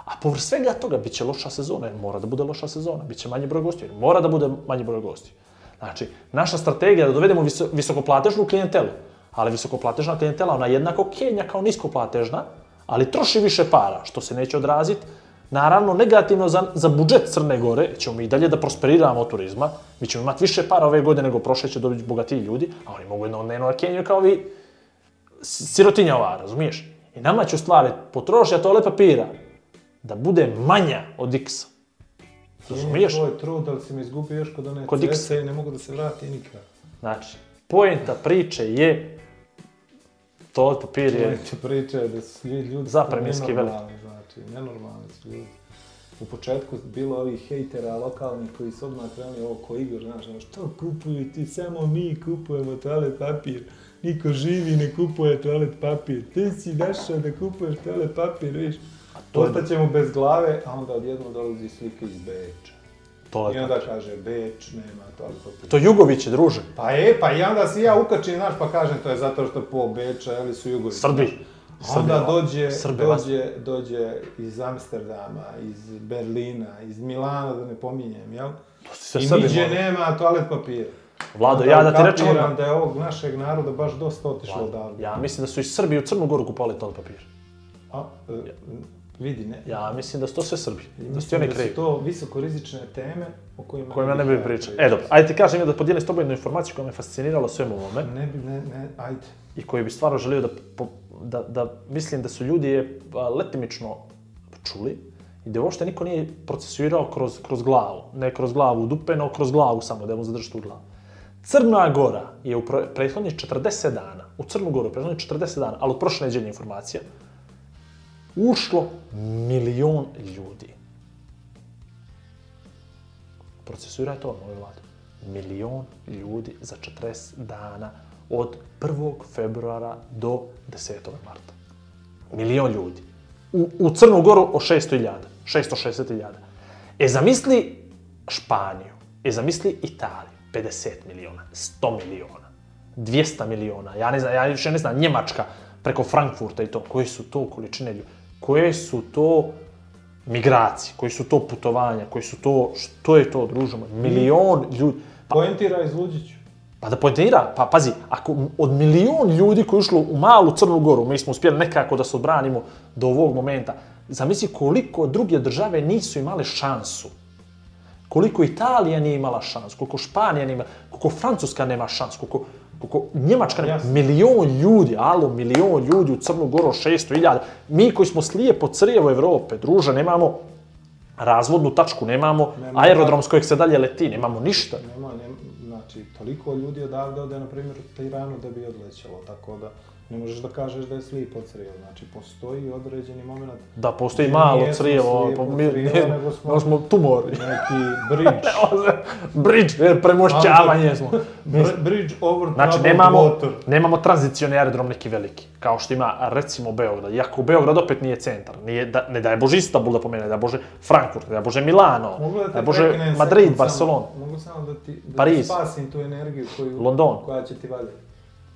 A povr svega toga bit će loša sezona, jer mora da bude loša sezona, bit će manje broj gostiju, jer mora da bude manje broj gostiju. Znači, naša strategija je da dovedemo viso, visokoplatežnu klijentelu, ali visokoplatežna klijentela, ona je jednako kenja kao niskoplatežna, ali troši više para, što se neće odraziti Naravno, negativno za, za budžet Crne Gore, ćemo mi i dalje da prosperiramo od turizma, mi ćemo imati više para ove godine nego prošle, će dobiti bogatiji ljudi, a oni mogu jedno dnevno da kao vi sirotinja ova, razumiješ? I nama će u stvari potrošiti toalet papira da bude manja od x Razumiješ?
Tvoj trud, ali si mi izgubio još kod one
Kod
cece i ne mogu da se vrati nikad.
Znači, poenta priče je toalet papir je...
Tvojte priče da su ljudi,
Zapreminski
nenormalni, znači, nenormalni su ljudi. U početku bilo ovih hejtera lokalnih koji su odmah krenuli ovo ko Igor, znaš, ono, što kupuju ti, samo mi kupujemo toalet papir. Niko živi ne kupuje toalet papir. Ti si našao da kupuješ toalet papir, viš.
To je-
Ostaćemo bez glave, a onda odjedno dolazi slika iz Beča.
Toalet
I onda kaže, Beč nema toalet papir.
To Jugović je, druže.
Pa je, pa i onda si ja ukačim, znaš, pa kažem, to je zato što po Beča, ili su jugovi.
Srbi.
A Onda
Srbi,
dođe,
Srbi
dođe, dođe iz Amsterdama, iz Berlina, iz Milana, da ne pominjem, jel?
To se
I
Srbi
niđe nema toalet papira.
Vlado, ja da ti rečem
kapiram
odmah.
da je ovog našeg naroda baš dosta otišlo odavde.
Ja mislim da su i Srbi u Crnu Goru kupovali toalet papir.
A, e, vidi, ne.
Ja mislim da su to sve Srbi. Da su ti
Mislim
oni
da su to visokorizične teme o kojima,
kojima ne
bih
pričao. E dobro, ajde ti kažem ja da podijelim s tobom jednu informaciju koja me fascinirala u svemu ovome
Ne bi, ne, ne, ajde.
i koju bi stvarno želio da, po, da, da mislim da su ljudi je letimično čuli i da uopšte niko nije procesuirao kroz, kroz glavu. Ne kroz glavu u dupe, no kroz glavu samo, da mu zadrži tu glavu. Crna Gora je u prethodnih 40 dana, u Crnu Goru, u prethodnih 40 dana, ali od prošle neđelje informacija, ušlo milion ljudi. Procesuiraj to, moj vlad. Milion ljudi za 40 dana od 1. februara do 10. marta. Milion ljudi. U, u Crnu Goru o 600.000, 660.000. E zamisli Španiju, e zamisli Italiju, 50 miliona, 100 miliona, 200 miliona, ja ne znam, ja više ne znam, Njemačka preko Frankfurta i to, koji su to količine ljudi, koje su to migracije, koji su to putovanja, koji su to, što je to, druže moj, milion ljudi. Pa,
Poentira iz Luđiću.
pa da poentira, pa pazi, ako od milion ljudi koji ušlo u malu Crnu Goru, mi smo uspjeli nekako da se odbranimo do ovog momenta, zamisli koliko druge države nisu imale šansu. Koliko Italija nije imala šans, koliko Španija nije imala, koliko Francuska nema šans, koliko, koliko Njemačka
Jasno.
milion ljudi, alo, milion ljudi u Crnu Goru, 600.000. Mi koji smo slijepo crijevo Evrope, druže, nemamo razvodnu tačku, nemamo
Nema-
aerodrom s kojeg se dalje leti, nemamo ništa.
Nema, nema, znači, toliko ljudi odavde ode, na primjer, u Tiranu da bi odlećalo, tako da Ne možeš da kažeš da je slijepo crijevo. Znači, postoji određeni moment
Da, postoji malo crijevo, pa mi,
crijevo,
ne,
nego smo-
smo tumori.
neki bridge.
Bridge, premošćavanje smo.
Br- bridge over
Znači, nemamo,
water.
nemamo tranzicioni aerodrom neki veliki, kao što ima, recimo, Beograd. Iako Beograd opet nije centar. Nije, da, ne daj Bože Istanbul da pomene, ne daj Bože Frankfurt, ne daj Bože Milano,
da
daj Bože Madrid, Barcelona.
Mogu samo da ti, da
Pariz.
ti spasim tu energiju koju,
London.
koja će ti valjati.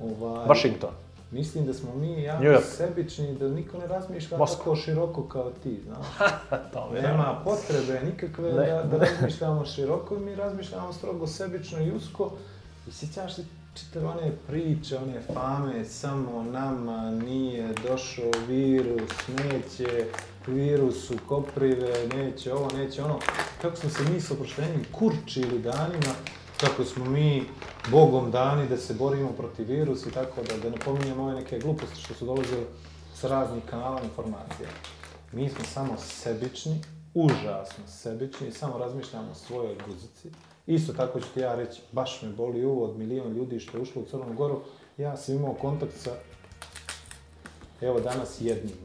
Ovaj,
Washington.
Mislim da smo mi jako
York.
sebični, da niko ne razmišlja
Moskva.
tako široko kao ti, znaš. Nema potrebe nikakve
Ne.
da, da razmišljamo široko, mi razmišljamo strogo sebično i usko. I sjećaš se čitave one priče, one fame, samo nama nije došao virus, neće virus u koprive, neće ovo, neće ono. Kako smo se mi s oproštenjem kurčili danima, kako smo mi Bogom dani da se borimo protiv virusa i tako da, da ne pominjemo ove neke gluposti što su dolazile s raznih kanala informacija. Mi smo samo sebični, užasno sebični i samo razmišljamo o svojoj guzici. Isto tako ću ti ja reći, baš me boli uvo od milion ljudi što je ušlo u Crnu Goru. Ja sam imao kontakt sa, evo danas jednim.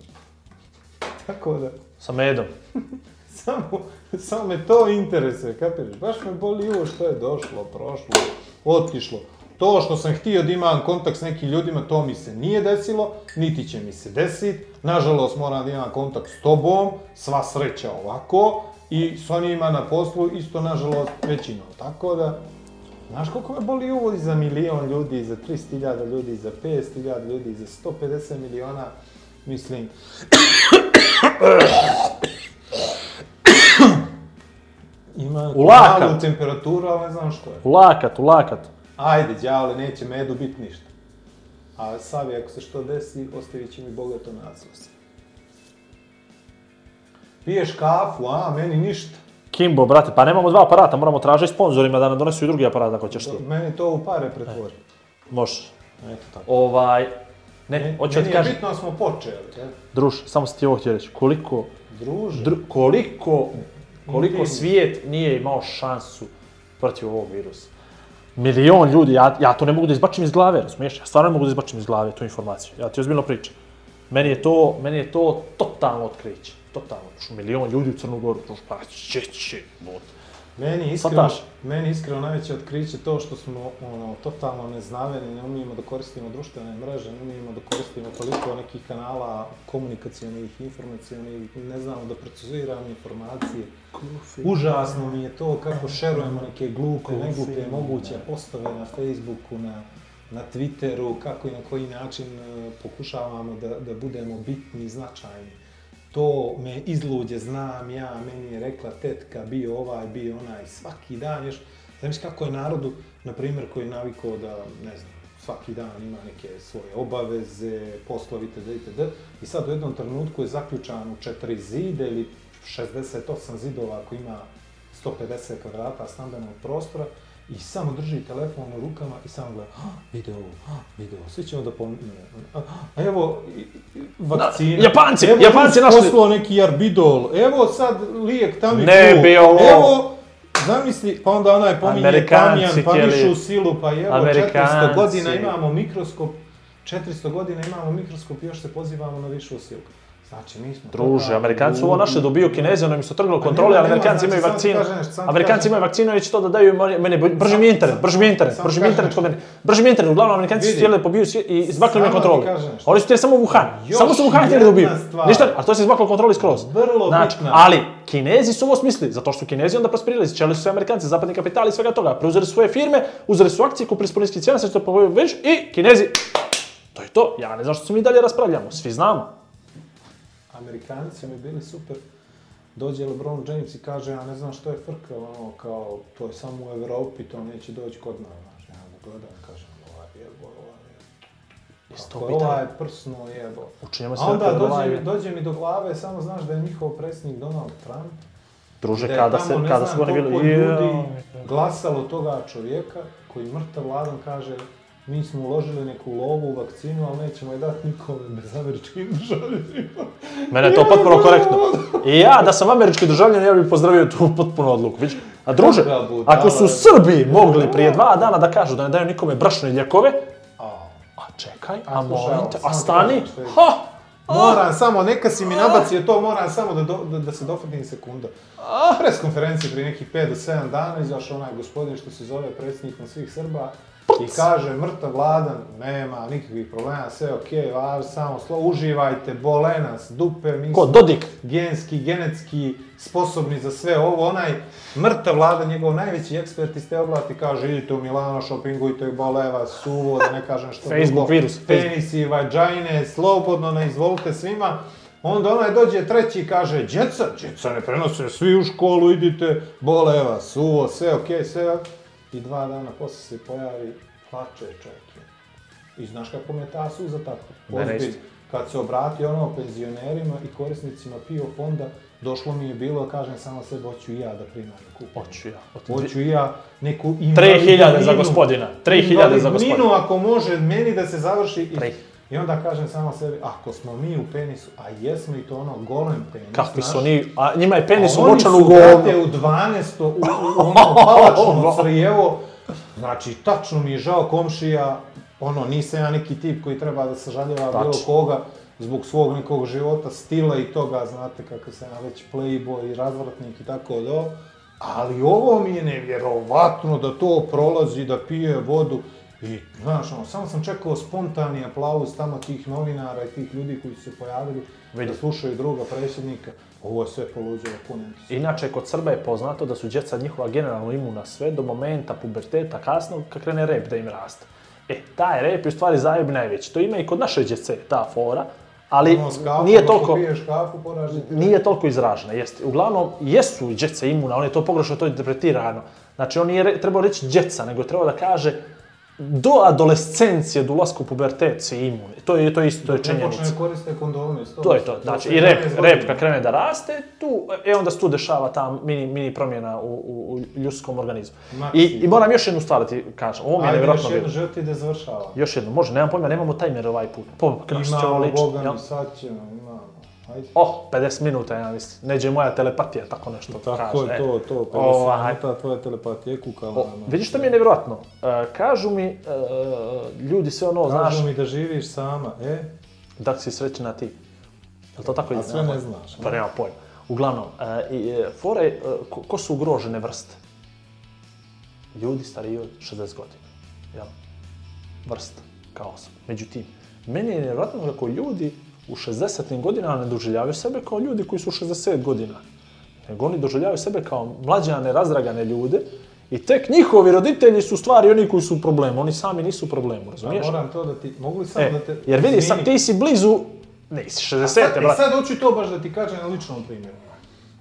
Tako da,
Sa medom.
samo, samo me to interesuje, kapiraš? Baš me boli uvo što je došlo, prošlo, otišlo. To što sam htio da imam kontakt s nekim ljudima, to mi se nije desilo, niti će mi se desiti. Nažalost, moram da imam kontakt s tobom, sva sreća ovako, i s onima na poslu, isto, nažalost, većinom. Tako da, znaš koliko me boli uvo i za milion ljudi, i za 300.000 ljudi, i za 500.000 ljudi, i za 150 miliona, mislim, Ima
U lakat.
malu temperaturu, ali ne znam što je.
U lakat, u lakat.
Ajde, đavle, neće medu bit ništa. A Savi, ako se što desi, ostavit će mi bogato naslov. Piješ kafu, a, meni ništa.
Kimbo, brate, pa nemamo dva aparata, moramo tražiti sponzorima da nam donesu i drugi aparat ako ćeš ti.
Meni to u pare pretvori.
Može.
Eto tako.
Ovaj, ne,
Meni-
hoću ti
je
kažem,
bitno da smo počeli, je?
druž, samo sam ti ovo htio reći, koliko,
Druže.
dru, koliko, koliko svijet nije imao šansu protiv ovog virusa. Milion ljudi, ja, ja to ne mogu da izbačim iz glave, razumiješ? Ja stvarno ne mogu da izbačim iz glave tu informaciju. Ja ti ozbiljno pričam. Meni je to, meni je to totalno otkriće. Totalno. Što milion ljudi u Crnu Goru, to pa će će, bud.
Meni iskreno, meni iskreno najveće otkriće to što smo ono, totalno neznaveni, ne umijemo da koristimo društvene mreže, ne umijemo da koristimo toliko nekih kanala komunikacijonih, informacijonih, ne znamo da procesiramo informacije. Užasno mi je to kako šerujemo neke glupe, neglupe, moguće postave na Facebooku, na, na Twitteru, kako i na koji način e, pokušavamo da, da budemo bitni i značajni. To me izluđe, znam ja, meni je rekla tetka, bio ovaj, bio onaj, svaki dan još. Znaš kako je narodu, na primjer, koji je navikao da, ne znam, svaki dan ima neke svoje obaveze, poslovi, itd. itd. I sad u jednom trenutku je zaključan u četiri zide ili 68 zidova ako ima 150 kvadrata stambenog prostora i samo drži telefon u rukama i samo gleda, "Ah, video, ah, video, svi ćemo da pomine. A, a evo, vakcina.
Japanci,
evo,
Japanci našli-
poslao neki arbidol, evo sad lijek Tamiflu.
Ne bi ovo.
Evo, zamisli, pa onda onaj pominje
Amerikanci
Tamijan, pa višu silu, pa evo, 400
Amerikanci.
godina imamo mikroskop, 400 godina imamo mikroskop i još se pozivamo na višu silu. Znači, mi smo...
Druže, Amerikanci ovo naše dobiju Kinezi, ono im su trglo
Pa
kontrole, ali Amerikanci imaju vakcinu. Amerikanci imaju vakcinu i će to da daju meni- meni, brži mi internet, brži mi internet, brži mi internet kod
nešto.
mene. Brži mi internet, uglavnom Amerikanci su htjeli da pobiju svijet i izbakli mi
ti
kontrole. Oni su htjeli samo Wuhan, samo su Wuhan htjeli da ubiju. Ništa, ali to se izbaklo kontrole skroz.
Vrlo
znači, ali Kinezi su ovo smislili, zato što su Kinezi onda prosperirali, čeli su sve Amerikanci, zapadni kapitali i svega toga. Preuzeli su svoje firme, uzeli su akcije, kupili su po niskih cijena, sad će to pobiju već i Kinezi. To je to, ja ne znam što se mi dalje raspravljamo, svi znamo.
Amerikanci mi bili super. Dođe LeBron James i kaže, ja ne znam što je frka, ono, kao, to je samo u Evropi, to neće doći kod nas, znaš. Ja ga gledam kažem, ovaj jebo, ovaj jebo.
Jesi to
Kako
pitanje?
ovaj prsno jebo.
Učinjemo se
A onda
da
dođe,
dođe,
dođe mi do glave, samo znaš da je njihov predsjednik Donald Trump.
Druže,
da je
kada,
tamo,
se, kada su oni bili...
ljudi glasalo toga čovjeka koji mrtav vladan kaže mi smo uložili neku lovu u vakcinu, ali nećemo je dati nikome bez američkim državljanima.
Mene je to potpuno korektno. I ja, da sam američki državljan, ja bih pozdravio tu potpuno odluku. Vidiš? A druže, ako su Srbi mogli prije dva dana da kažu da ne daju nikome brašne ljekove,
A,
čekaj,
A,
molim te, a stani, ha,
Moram samo, neka si mi nabacio to, moram samo da, do, da, da se dofatim sekunda. Pres konferencije prije nekih 5 do 7 dana izašao onaj gospodin što se zove predsjednikom svih Srba i kaže mrtav vladan, nema nikakvih problema, sve okej, važ, samo slo, uživajte, bole nas, dupe, mi
ko,
smo
Dodik,
genski, genetski sposobni za sve ovo, onaj mrtav vlada, njegov najveći ekspert iz te oblasti, kaže idite u Milano, shoppingujte, bole vas, suvo, da ne kažem što
Facebook
drugo,
virus,
penisi, vađajne, slobodno, ne izvolite svima. Onda onaj dođe treći i kaže, djeca, djeca ne prenose, svi u školu idite, bole vas, suvo, sve okej, sve. Ok. I dva dana posle se pojavi, plače čovjek. I znaš kako me ta suza tako? Ozbilj. Kad se obrati ono penzionerima i korisnicima PIO fonda, došlo mi je bilo, kažem samo sve, hoću i ja da primam neku
hoću ja.
Hoću i ja neku
3000 za gospodina, 3000 za gospodina.
Invalidninu ako može meni da se završi. I. I onda kažem samo sebi, ako smo mi u penisu, a jesmo i to ono golem penis,
Kakvi su oni, a njima je penis
a oni
umočan u
su, brate, u 12. u, u, u ono palačno crijevo. Znači, tačno mi je žao komšija, ono, nisam ja neki tip koji treba da sažaljeva bilo koga zbog svog nekog života, stila i toga, znate kako sam ja već playboy i razvratnik i tako do. Ali ovo mi je nevjerovatno da to prolazi, da pije vodu. I, znaš, ono, samo sam čekao spontani aplauz tamo tih novinara i tih ljudi koji su se pojavili
Vidi.
da slušaju druga predsjednika. Ovo je sve poluđilo puno entuziazma.
Inače, kod Srba je poznato da su djeca njihova generalno imuna sve do momenta puberteta kasno kad krene rep da im raste. E, taj rep je u stvari zajeb najveći. To ima i kod naše djece, ta fora, ali
Ono, s kafom,
nije
ako
toliko...
piješ kafu, poraži ti.
nije toliko izražena, jeste. Uglavnom, jesu djeca imuna, on je to pogrešno to interpretirano. Znači, on nije re, trebao reći djeca, nego je trebao da kaže do adolescencije, do ulaska u pubertet se imuni. To je, to je isto, to je činjenica.
počne koriste kondome.
To je to. Znači,
se
i rep,
11
rep kad krene da raste, tu, e onda se tu dešava ta mini, mini promjena u, u, u ljudskom organizmu. I, I moram još jednu stvar da ti kažem. Ovo mi je
Ajde, još
nevjerojatno bilo.
želiti da završava.
Još jedno, može, nemam pojma, nemamo tajmer ovaj put. Po, kako će ovo
Imamo,
ličiti.
Boga
jel?
mi, sad ćemo, imamo. Ajde.
Oh, 50 minuta, ja mislim. Neđe moja telepatija, tako nešto
Tako
kaže.
je
e.
to, to, 50
Ovaj.
minuta, tvoja telepatija je kukala.
O,
ono.
vidiš što mi je nevjerojatno? E, kažu mi, e, ljudi sve ono, znaš,
Kažu mi da živiš sama, e?
da si srećna ti. Je to tako
A sve ne znaš,
Pa
ne?
nema pojma. Uglavnom, e, e, fore, e, ko, ko su ugrožene vrste? Ljudi stariji od 60 godina. Jel? Vrsta, kao osoba. Međutim, meni je nevjerojatno kako ljudi u 60. godinama ne doživljavaju sebe kao ljudi koji su u 60 godina. Nego oni doživljavaju sebe kao mlađane, razdragane ljude i tek njihovi roditelji su stvari oni koji su u problemu. Oni sami nisu u problemu,
A
razumiješ?
moram to da ti, mogu li sad
E,
da te...
jer vidi, sad ti si blizu, nisi 60,
Sad, e,
brate.
sad hoću to baš da ti kažem na ličnom primjeru.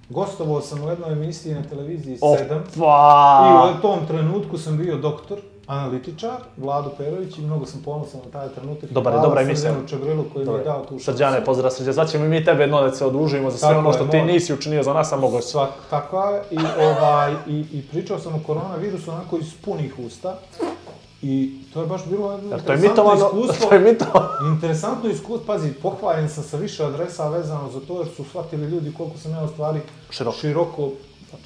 Gostovao sam u jednoj emisiji na televiziji 7 i
Opa!
u tom trenutku sam bio doktor, analitičar, Vlado Perović i mnogo sam ponosan na taj trenutak.
Dobar je,
Hvala
dobra emisija.
Srđanu Čebrilu koji mi je dao tu šansu.
Srđane, pozdrav Srđane. Znači ćemo i mi tebe jedno da se odužimo za sve
Tako
ono
je,
što ti
može.
nisi učinio za nas, a mogo si.
Svak, tako je. I, ovaj, i, I pričao sam o koronavirusu onako iz punih usta. I to je baš bilo jedno
to je
interesantno
mitovano,
iskustvo.
to je mitovano.
Interesantno iskustvo, pazi, pohvaljen sam sa više adresa vezano za to jer su shvatili ljudi koliko sam ja u stvari
Široko.
široko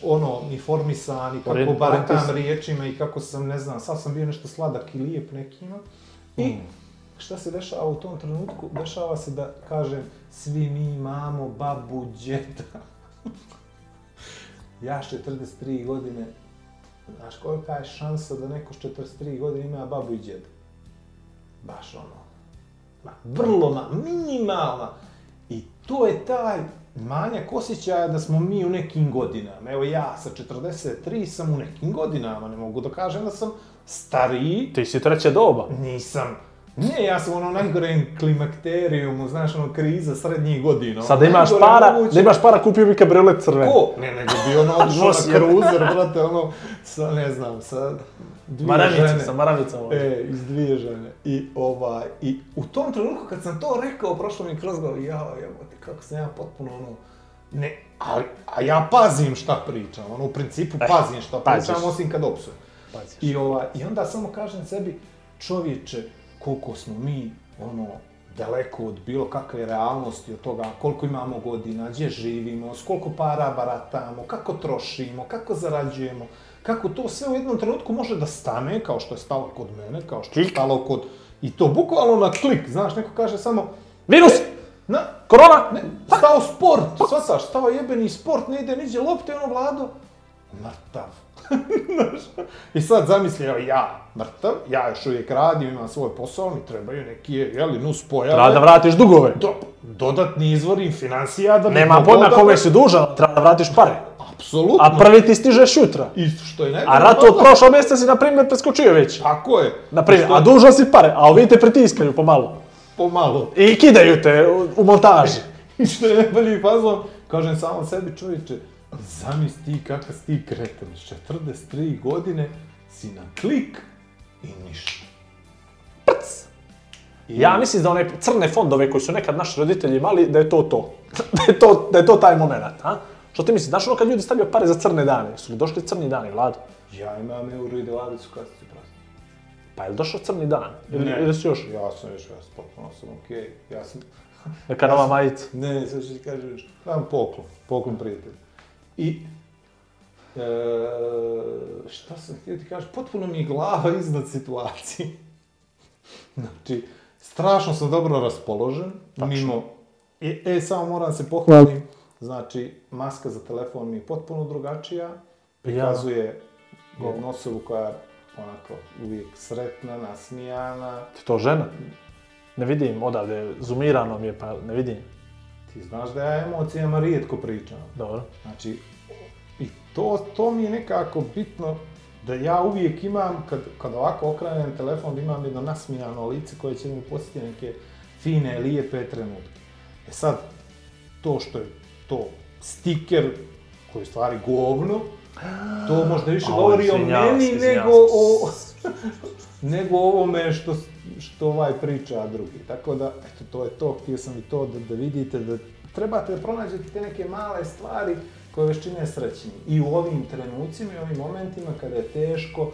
ono, informisan i kako baratam
orijentisan.
riječima i kako sam, ne znam, sad sam bio nešto sladak i lijep nekima. I
Mm.
šta se dešava u tom trenutku? Dešava se da, kažem, svi mi imamo babu, djeda. ja s 43 godine, znaš kolika je šansa da neko s 43 godine ima babu i djeda? Baš ono, ma, vrlo ma, minimalna. I to je taj manjak osjećaja da smo mi u nekim godinama. Evo ja sa 43 sam u nekim godinama, ne mogu da kažem da sam stariji,
Ti si treće doba.
nisam. Ne, ja sam ono najgorem klimakterijumu, znaš, ono kriza srednjih godina. ono
Sad da imaš
najgore
para,
moguće.
da imaš para, kupio bi kabriolet crven.
Ko? Ne, nego bi ono
Nosi.
na kruzer, brate, ono, sa, ne znam, sa dvije
Maravica,
žene.
sa maravicom. E.
E, iz dvije žene. I, ovaj, I u tom trenutku kad sam to rekao, prošlo mi kroz glavu, ja, jebote, kako sam ja potpuno ono, ne, ali, a ja pazim šta pričam, ono, u principu
Eh,
pazim šta
paziš.
pričam, osim kad opsujem.
Paziš.
I, ovaj, I onda samo kažem sebi, čovječe, koliko smo mi, ono, daleko od bilo kakve realnosti, od toga koliko imamo godina, gdje živimo, s koliko para baratamo, kako trošimo, kako zarađujemo, kako to sve u jednom trenutku može da stane, kao što je stalo kod mene, kao što je stalo kod I to bukvalno na klik, znaš, neko kaže samo,
Virus!
Na,
Korona!
ne, stao sport, shvataš, stao jebeni sport, ne ide niđe lopte, ono vlado, mrtav. I sad zamisli, evo ja, mrtav, ja još uvijek radim, imam svoj posao, mi trebaju neki, jeli, nus pojave.
Treba da vratiš dugove.
Do, dodatni izvori financija da bi
Nema pojma
da-
kome si dužan, treba da vratiš pare.
Apsolutno.
A prvi ti stižeš jutra.
I što je najbolje...
A ratu od prošlog mjeseca si, na primjer, preskočio već.
Tako je.
Na primjer,
Što-
a dužan si pare, a ovi te pritiskaju pomalo.
Pomalo.
I kidaju te u, u montaži.
I što je najbolji fazon, kažem samo sebi čovječe, zamisli ti kakav si ti kreten, s 43 godine si na klik i ništa.
Ja mislim da one crne fondove koji su nekad naši roditelji imali, da je to to. da, je to da je to taj moment, a? Što ti misliš, znaš ono kad ljudi stavljaju pare za crne dane? Su li došli crni dani, Vlado?
Ja imam euro i kasicu prosto.
Pa je li došao crni dan? Ili, ili si još?
Ja sam još, ja sam potpuno sam okej. Ja sam...
Neka nova majica.
Ne, ne, sad ću ti kažeš, imam poklon, poklon prijatelj. I, e, šta sam htio ti kažeš, potpuno mi je glava iznad situacije. znači, strašno sam dobro raspoložen, mimo, e, e, samo moram se pohvalim, znači, maska za telefon mi je potpuno drugačija, prikazuje jednu osobu koja onako uvijek sretna, nasmijana,
Ti to žena? Ne vidim odavde, zoomirano mi je pa ne vidim.
ti znaš da ja emocijama rijetko pričam.
Dobro.
Znači, i to, to mi je nekako bitno da ja uvijek imam, kad, kad ovako okrenem telefon, da imam jedno nasmijano lice koje će mi posjetiti neke fine, lijepe trenutke. E sad, to što je to stiker, koji je stvari govno, to možda više govori o meni nego o, nego o ovome što, što ovaj priča drugi. Tako da, eto, to je to, htio sam i to da, da vidite, da trebate da pronađete te neke male stvari koje vas čine srećni. I u ovim trenucima i ovim momentima kada je teško,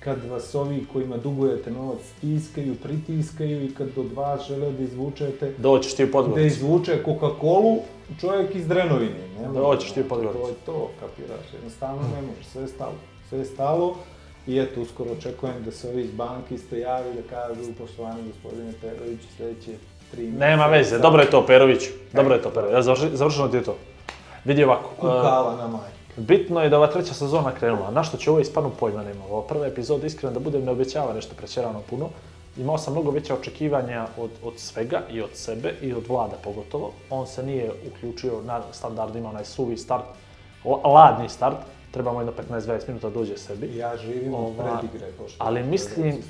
kad vas ovi kojima dugujete novac stiskaju, pritiskaju i kad od vas žele da izvučete
Doćeš ti u
da
Podgoricu.
izvuče Coca-Colu čovjek iz Drenovine. Ne
Doćeš ti u Podgoricu.
To je to, kapiraš, jednostavno ne može, sve je stalo. Sve je stalo i eto, uskoro očekujem da se ovi iz banke isto javi da kažu poštovani gospodine Perović sljedeće tri mjeseca.
Nema veze, dobro je to Perović. Dobro je to Perović. Završeno ti je to. Vidi ovako. e,
Kukala na majku.
Bitno je da ova treća sezona krenula. Na što će ovo ispanu pojma nema. Ova prva epizoda, iskreno da budem, ne obećava nešto prećerano puno. Imao sam mnogo veća očekivanja od, od svega i od sebe i od vlada pogotovo. On se nije uključio na standard, ima onaj suvi start, la- ladni start. Trebamo jedno 15-20 minuta da dođe sebi.
Ja živim od
Ova,
predigre, pošto
ali mislim-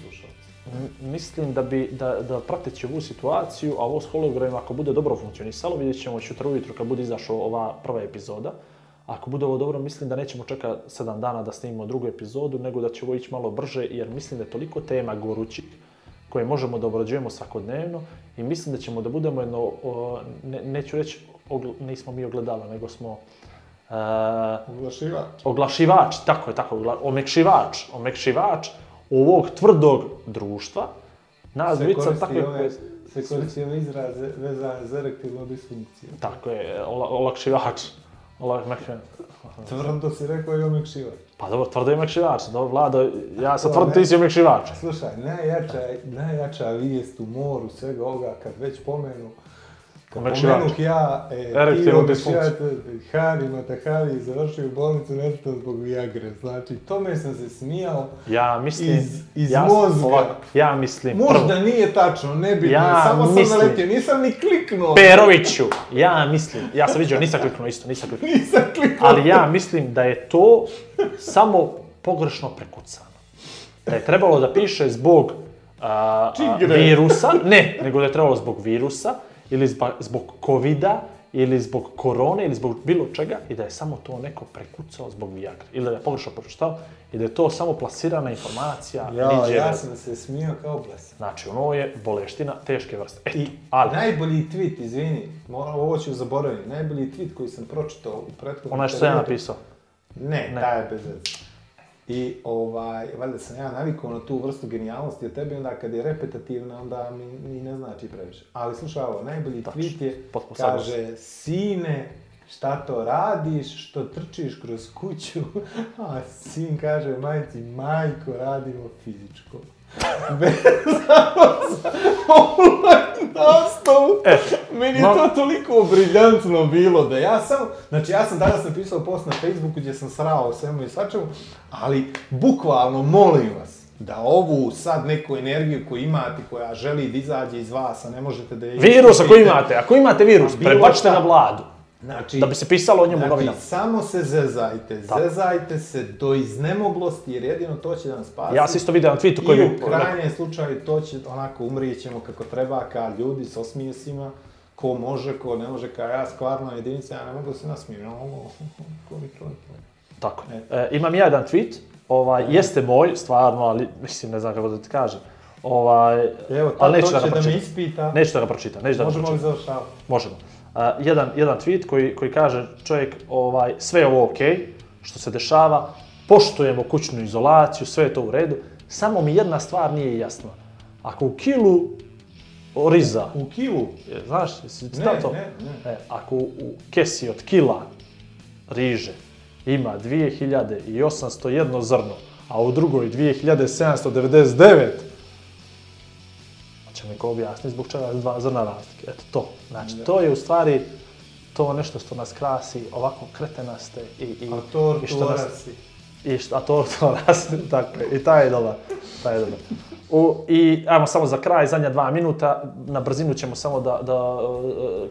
Mislim da bi, da, da prateći ovu situaciju, a ovo s hologramima ako bude dobro funkcionisalo, vidjet ćemo jutra ujutro kad bude izašla ova prva epizoda. Ako bude ovo dobro, mislim da nećemo čekati 7 dana da snimimo drugu epizodu, nego da će ovo ići malo brže, jer mislim da je toliko tema gorućih koje možemo da obrađujemo svakodnevno i mislim da ćemo da budemo jedno, ne, neću reći, ogl- nismo mi ogledala, nego smo e,
Oglašivač.
oglašivač, tako je, tako, ogla- omekšivač, omekšivač ovog tvrdog društva, nas
Se
dvojica
koristi
takve
ove, se koristi ove izraze vezane za erektilnu disfunkciju.
Tako je, ola, olakšivač. Ola, mek-
Tvrdo si rekao i omekšivač.
pa dobro, tvrdo je omekšivač, dobro, Vlado, ja sam
To
tvrdo, ti si omekšivač.
Slušaj, najjača, najjača vijest u moru svega ovoga, kad već pomenu, pomenuh ja, e,
Erektilnu
ti
disfunkciju.
omekšivač, Hari Matahari završio u bolnicu nešto zbog Viagre. Znači, tome sam se smijao.
Ja mislim,
Iz- iz
ja,
mozga.
Ovako, ja mislim,
Možda
prvo,
nije tačno, nebitno,
Ja
je, samo sam
mislim-
naletio, nisam ni kliknuo.
Peroviću, ja mislim, ja sam vidio, nisam kliknuo isto, nisam kliknuo.
Nisam kliknuo.
Ali ja mislim da je to samo pogrešno prekucano. Da je trebalo da piše zbog a, a, virusa, ne, nego da je trebalo zbog virusa, ili zbog covida, ili zbog korone, ili zbog bilo čega, i da je samo to neko prekucao zbog Viagra. Ili da je pogrešno pročitao, i da je to samo plasirana informacija.
Ja, ja sam se smijao kao blesav.
Znači, ono je boleština teške vrste. Eto,
I
ali,
najbolji tweet, izvini, moram, ovo ću zaboraviti, najbolji tweet koji sam pročitao u prethodnom
onaj što sam ja napisao.
Ne,
Ne.
taj je bez veze. I ovaj, valjda sam ja navikao na tu vrstu genijalnosti od tebi, onda kad je repetitivna, onda mi, mi ne znači previše. Ali slušaj ovo, najbolji
Tačno,
tweet je, kaže, sine, šta to radiš, što trčiš kroz kuću, a sin kaže majci, majko, radimo fizičko. Vezano za online nastavu.
E,
Meni je
ma-
to toliko briljantno bilo da ja sam, znači ja sam danas napisao post na Facebooku gdje sam srao o svemu i svačemu, ali bukvalno molim vas da ovu sad neku energiju koju imate, koja želi da izađe iz vas, a ne možete da je...
Virus ako imate, ako imate virus, prebačite na vladu.
Znači,
Da bi se pisalo o njemu
znači,
novinama.
samo se zezajte,
Tako.
zezajte se do iznemoglosti, jer jedino to će da nas spasi.
Ja sam isto vidio na tweetu koji
I u krajnjem slučaju to će onako umrijet ćemo kako treba, ka ljudi s osmijesima, ko može, ko ne može, ka ja skvarna jedinica, ja ne mogu da se nasmijem, ja ovo, ko mi to
Tako.
E.
E, imam ja jedan tweet, ovaj, jeste moj, stvarno, ali mislim, ne znam kako da ti kažem. Ovaj,
Evo,
ali
to,
neću
to
da
će
ga
da me
pročitam.
ispita,
Neću da ga pročitam, neću da ga
možemo li završavati?
Možemo. Uh, jedan, jedan tweet koji, koji kaže čovjek, ovaj, sve je ovo okej, što se dešava, poštujemo kućnu izolaciju, sve je to u redu, samo mi jedna stvar nije jasna. Ako u kilu riza,
U kilu?
je, znaš, jesi
Ne,
to?
ne, ne.
E, ako u kesi od kila riže ima 2801 zrno, a u drugoj 2799, će mi ko objasni zbog čega je dva zrna razlike. Eto to. Znači, to je u stvari to nešto što nas krasi, ovako kretenaste i, i,
A to
i što nas, i što, a to to tako i taj je dobar, taj je dobar. U, I ajmo samo za kraj, zadnja dva minuta, na brzinu ćemo samo da, da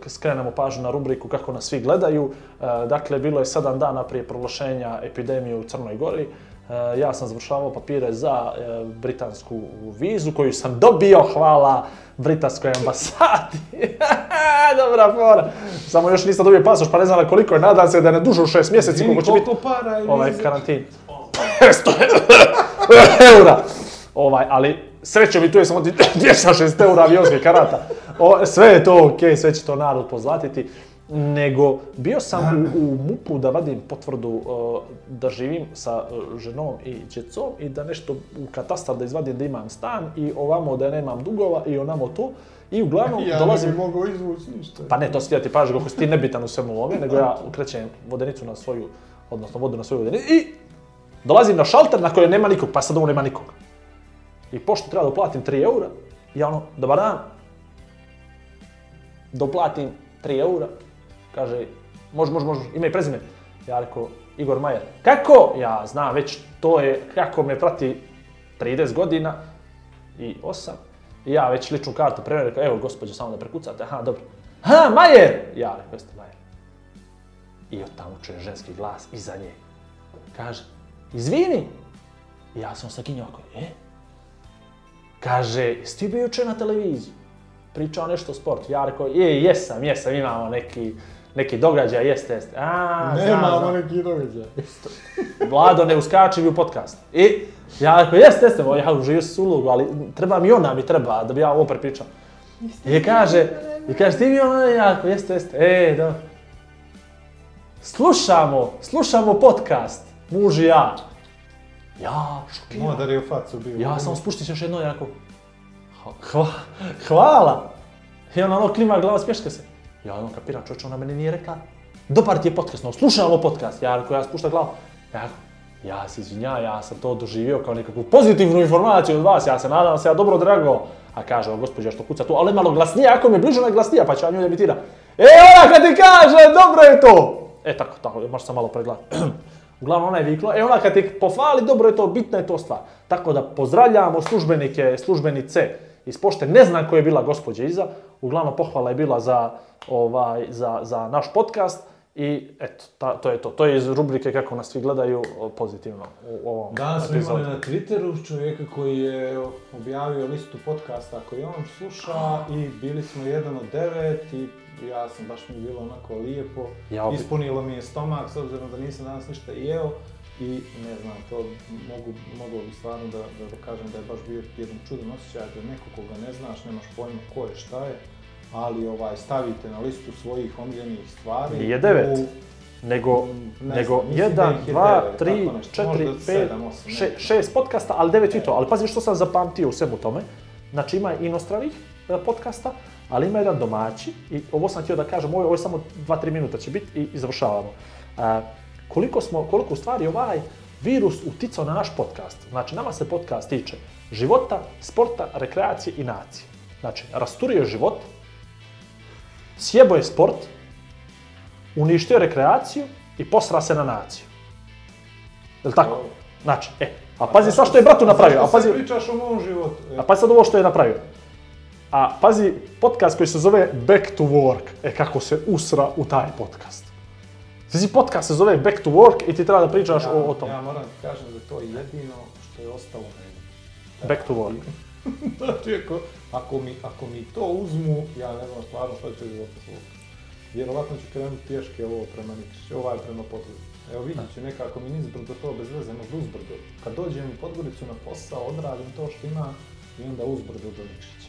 e, skrenemo pažnju na rubriku kako nas svi gledaju. E, Dakle, bilo je sedam dana prije proglašenja epidemije u Crnoj Gori. E, Ja sam završavao papire za e, britansku vizu koju sam dobio, hvala britanskoj ambasadi. Dobra fora. Samo još nisam dobio pasoš, pa ne znam koliko je. Nadam se da ne duže u šest mjeseci koliko će biti ovaj karantin. 100 eura. Ovaj, ali srećom i tu je samo ti 260 eura avionskih karata. O, sve je to okej, sve će to narod pozlatiti. Nego, bio sam u, u MUP-u da vadim potvrdu uh, da živim sa uh, ženom i djecom i da nešto u katastar da izvadim da imam stan i ovamo da nemam dugova i onamo to. I uglavnom
Ja
dolazim...
ne bi mogao izvući ništa.
Pa ne, to si ja ti paži kako si ti nebitan u svemu ovome, nego ja ukrećem vodenicu na svoju, odnosno vodu na svoju vodenicu i dolazim na šalter na kojoj nema nikog, pa sad ovo nema nikog. I pošto treba da uplatim 3 eura, ja ono, dobar dan, da uplatim 3 eura, kaže, može, može, može, ime i prezime. Ja rekao, Igor Majer, kako? Ja znam već, to je, kako me prati 30 godina i 8. I ja već ličnu kartu preveo, rekao, evo gospođo, samo da prekucate, aha, dobro. Ha, Majer! Ja rekao, jeste Majer. I od tamo čuje ženski glas iza nje. Kaže, izvini. I ja sam sakinjao, ako, e? Kaže, jesi ti bio juče na televiziji? Pričao nešto o sportu. Ja rekao, je, jesam, jesam, imamo neki, neki događaj, jeste, jeste. A, znam,
Nemamo
znam.
neki događaj.
Vlado ne uskači mi u podcast. I ja rekao, jeste, jeste, ja uživio sam ulogu, ali treba mi ona mi treba da bi ja ovo prepričao. I kaže, i kaže, ti mi ona, ja rekao, jeste, jeste, e, da. Slušamo, slušamo podcast, muž i ja. Ja, šokiran.
Modar je u facu bio.
Ja sam spuštis još jedno rekao, hva, hvala. I ona ono klima glava, smješka se. Ja ono kapiram, čovječ, ona meni nije rekla, dobar ti je podcast, no slušamo podcast. Ja rekao, ja spuštam glavu. Ja rekao, ja se izvinjavam, ja sam to doživio kao nekakvu pozitivnu informaciju od vas, ja se nadam da se ja dobro odrago. A kaže, o gospođa što kuca tu, ali malo glasnije, ako mi je bliže ona je glasnija, pa će ja nju emitira. E, ona kad ti kaže, dobro je to! E, tako, tako, možda sam malo pregledati. Uglavnom ona je vikla, e ona kad te pohvali, dobro je to, bitna je to stvar. Tako da pozdravljamo službenike, službenice iz pošte, ne znam ko je bila gospođa iza, uglavnom pohvala je bila za, ovaj, za, za naš podcast i eto, ta, to je to. To je iz rubrike kako nas svi gledaju pozitivno u ovom
Danas smo
epizodu.
imali na Twitteru čovjeka koji je objavio listu podcasta koji on sluša i bili smo jedan od devet i ja sam baš mi bilo onako lijepo.
Ja opet-
Ispunilo mi je stomak s obzirom da nisam danas ništa jeo i ne znam, to mogu, moglo bi stvarno da, da, da kažem da je baš bio jedan čudan osjećaj da neko koga ne znaš, nemaš pojma ko je, šta je, ali ovaj, stavite na listu svojih omiljenih stvari.
Nije devet.
u-
nego,
Ne
nego
znam, mislim da
1,
ih je
2,
devet,
3,
tako nešto,
4,
možda
5,
sedam, osam, ne.
6 podcasta, ali 9 tweetova. Ali pazi što sam zapamtio u svemu tome. Znači ima inostranih e, podcasta, Ali ima jedan domaći, i ovo sam htio da kažem, ovo, ovo je samo 2-3 minuta će biti i, i završavamo. A, koliko, smo, koliko u stvari ovaj virus uticao na naš podcast. Znači, nama se podcast tiče života, sporta, rekreacije i nacije. Znači, rasturio je život, sjebo je sport, uništio je rekreaciju i posra se na naciju. Je li tako? Znači, e, a pazi sad što je bratu napravio. A pazi,
pričaš o mom životu? E,
a pazi sad ovo što je napravio. A pazi, podcast koji se zove Back to Work. E, kako se usra u taj podcast. Znači, podcast se zove Back to Work i ti treba da pričaš
ja,
o, o tom.
Ja moram ti kažem da to je jedino što je ostalo meni.
Back to Work.
Znači, ako, ako, mi, ako mi to uzmu, ja ne znam stvarno što ću života svog. Vjerovatno ću krenuti pješke ovo prema Nikšiću, ovaj prema Podgoricu. Evo vidit ću nekako mi nizbrdo to bez veze, možda uzbrdo. Kad dođem u Podgoricu na posao, odradim to što ima i onda uzbrdo do Nikšića.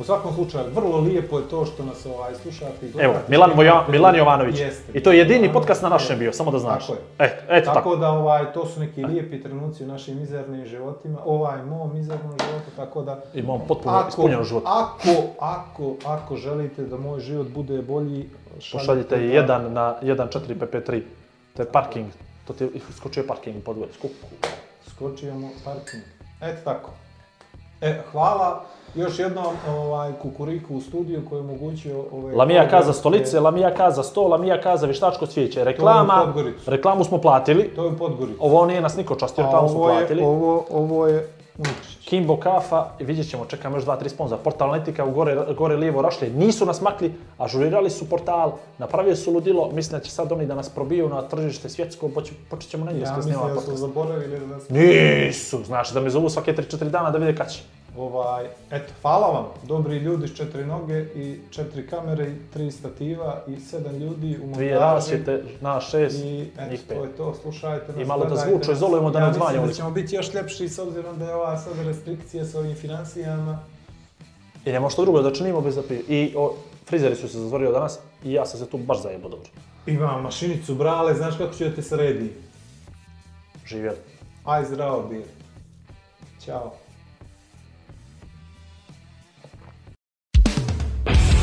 U svakom slučaju, vrlo lijepo je to što nas ovaj, slušate i.
Evo, Milan, Voja,
Imate-
Milan Jovanović.
Jeste,
I to je jedini
Milan
podcast na
Jovanović.
našem bio, samo da znaš.
Tako je.
Eto, eto
tako,
tako.
da ovaj, to su neki lijepi trenuci u našim mizernim životima, ovaj mom mizernom životu, tako da
I mom potpuno ispunjeno život.
Ako, ako, ako želite da moj život bude bolji,
Pošaljite
da-
1 na 1.4 pp3. To je parking. To ti je iskočio parking pod gore.
Skočio mu parking. Eto tako. E, hvala još jednom ovaj, Kukuriku u studiju koji je omogućio ove...
Lamija kaza stolice, Lamija kaza sto, Lamija kaza vještačko cvijeće.
Je
Reklama, reklamu smo platili.
To je u Podgoricu.
Ovo nije nas niko častio, reklamu smo
je,
platili.
ovo, ovo je
Kimbo kafa, vidjet ćemo, čekamo još dva, tri sponzora. Portal Netika u gore, gore lijevo rašlje, nisu nas makli, ažurirali su portal, napravili su ludilo, mislim da će sad oni da nas probiju na tržište svjetsko, poč- počet ćemo na
Ja
engleski
mislim
snimati
da su
podcast.
zaboravili da su...
Nisu, znaš da me zovu svake 3-4 dana da vide kad će.
Ovaj, eto, hvala vam, dobri ljudi s četiri noge i četiri kamere i tri stativa i sedam ljudi u montaži.
Dvije rasvjete, na šest,
I
njih
eto,
pet.
to je to, slušajte nas,
I malo da zvuče, izolujemo da
ja
ne
mislim
odzvanjamo.
da ćemo biti još ljepši s obzirom da je ova sad restrikcija s ovim financijama.
I nema što drugo da činimo bez da piju. I o, frizeri su se zatvorio danas i ja sam se tu baš zajebo dobro.
Imam mašinicu brale, znaš kako ću da te sredi?
Živjeli.
Aj zdravo bir. Ćao.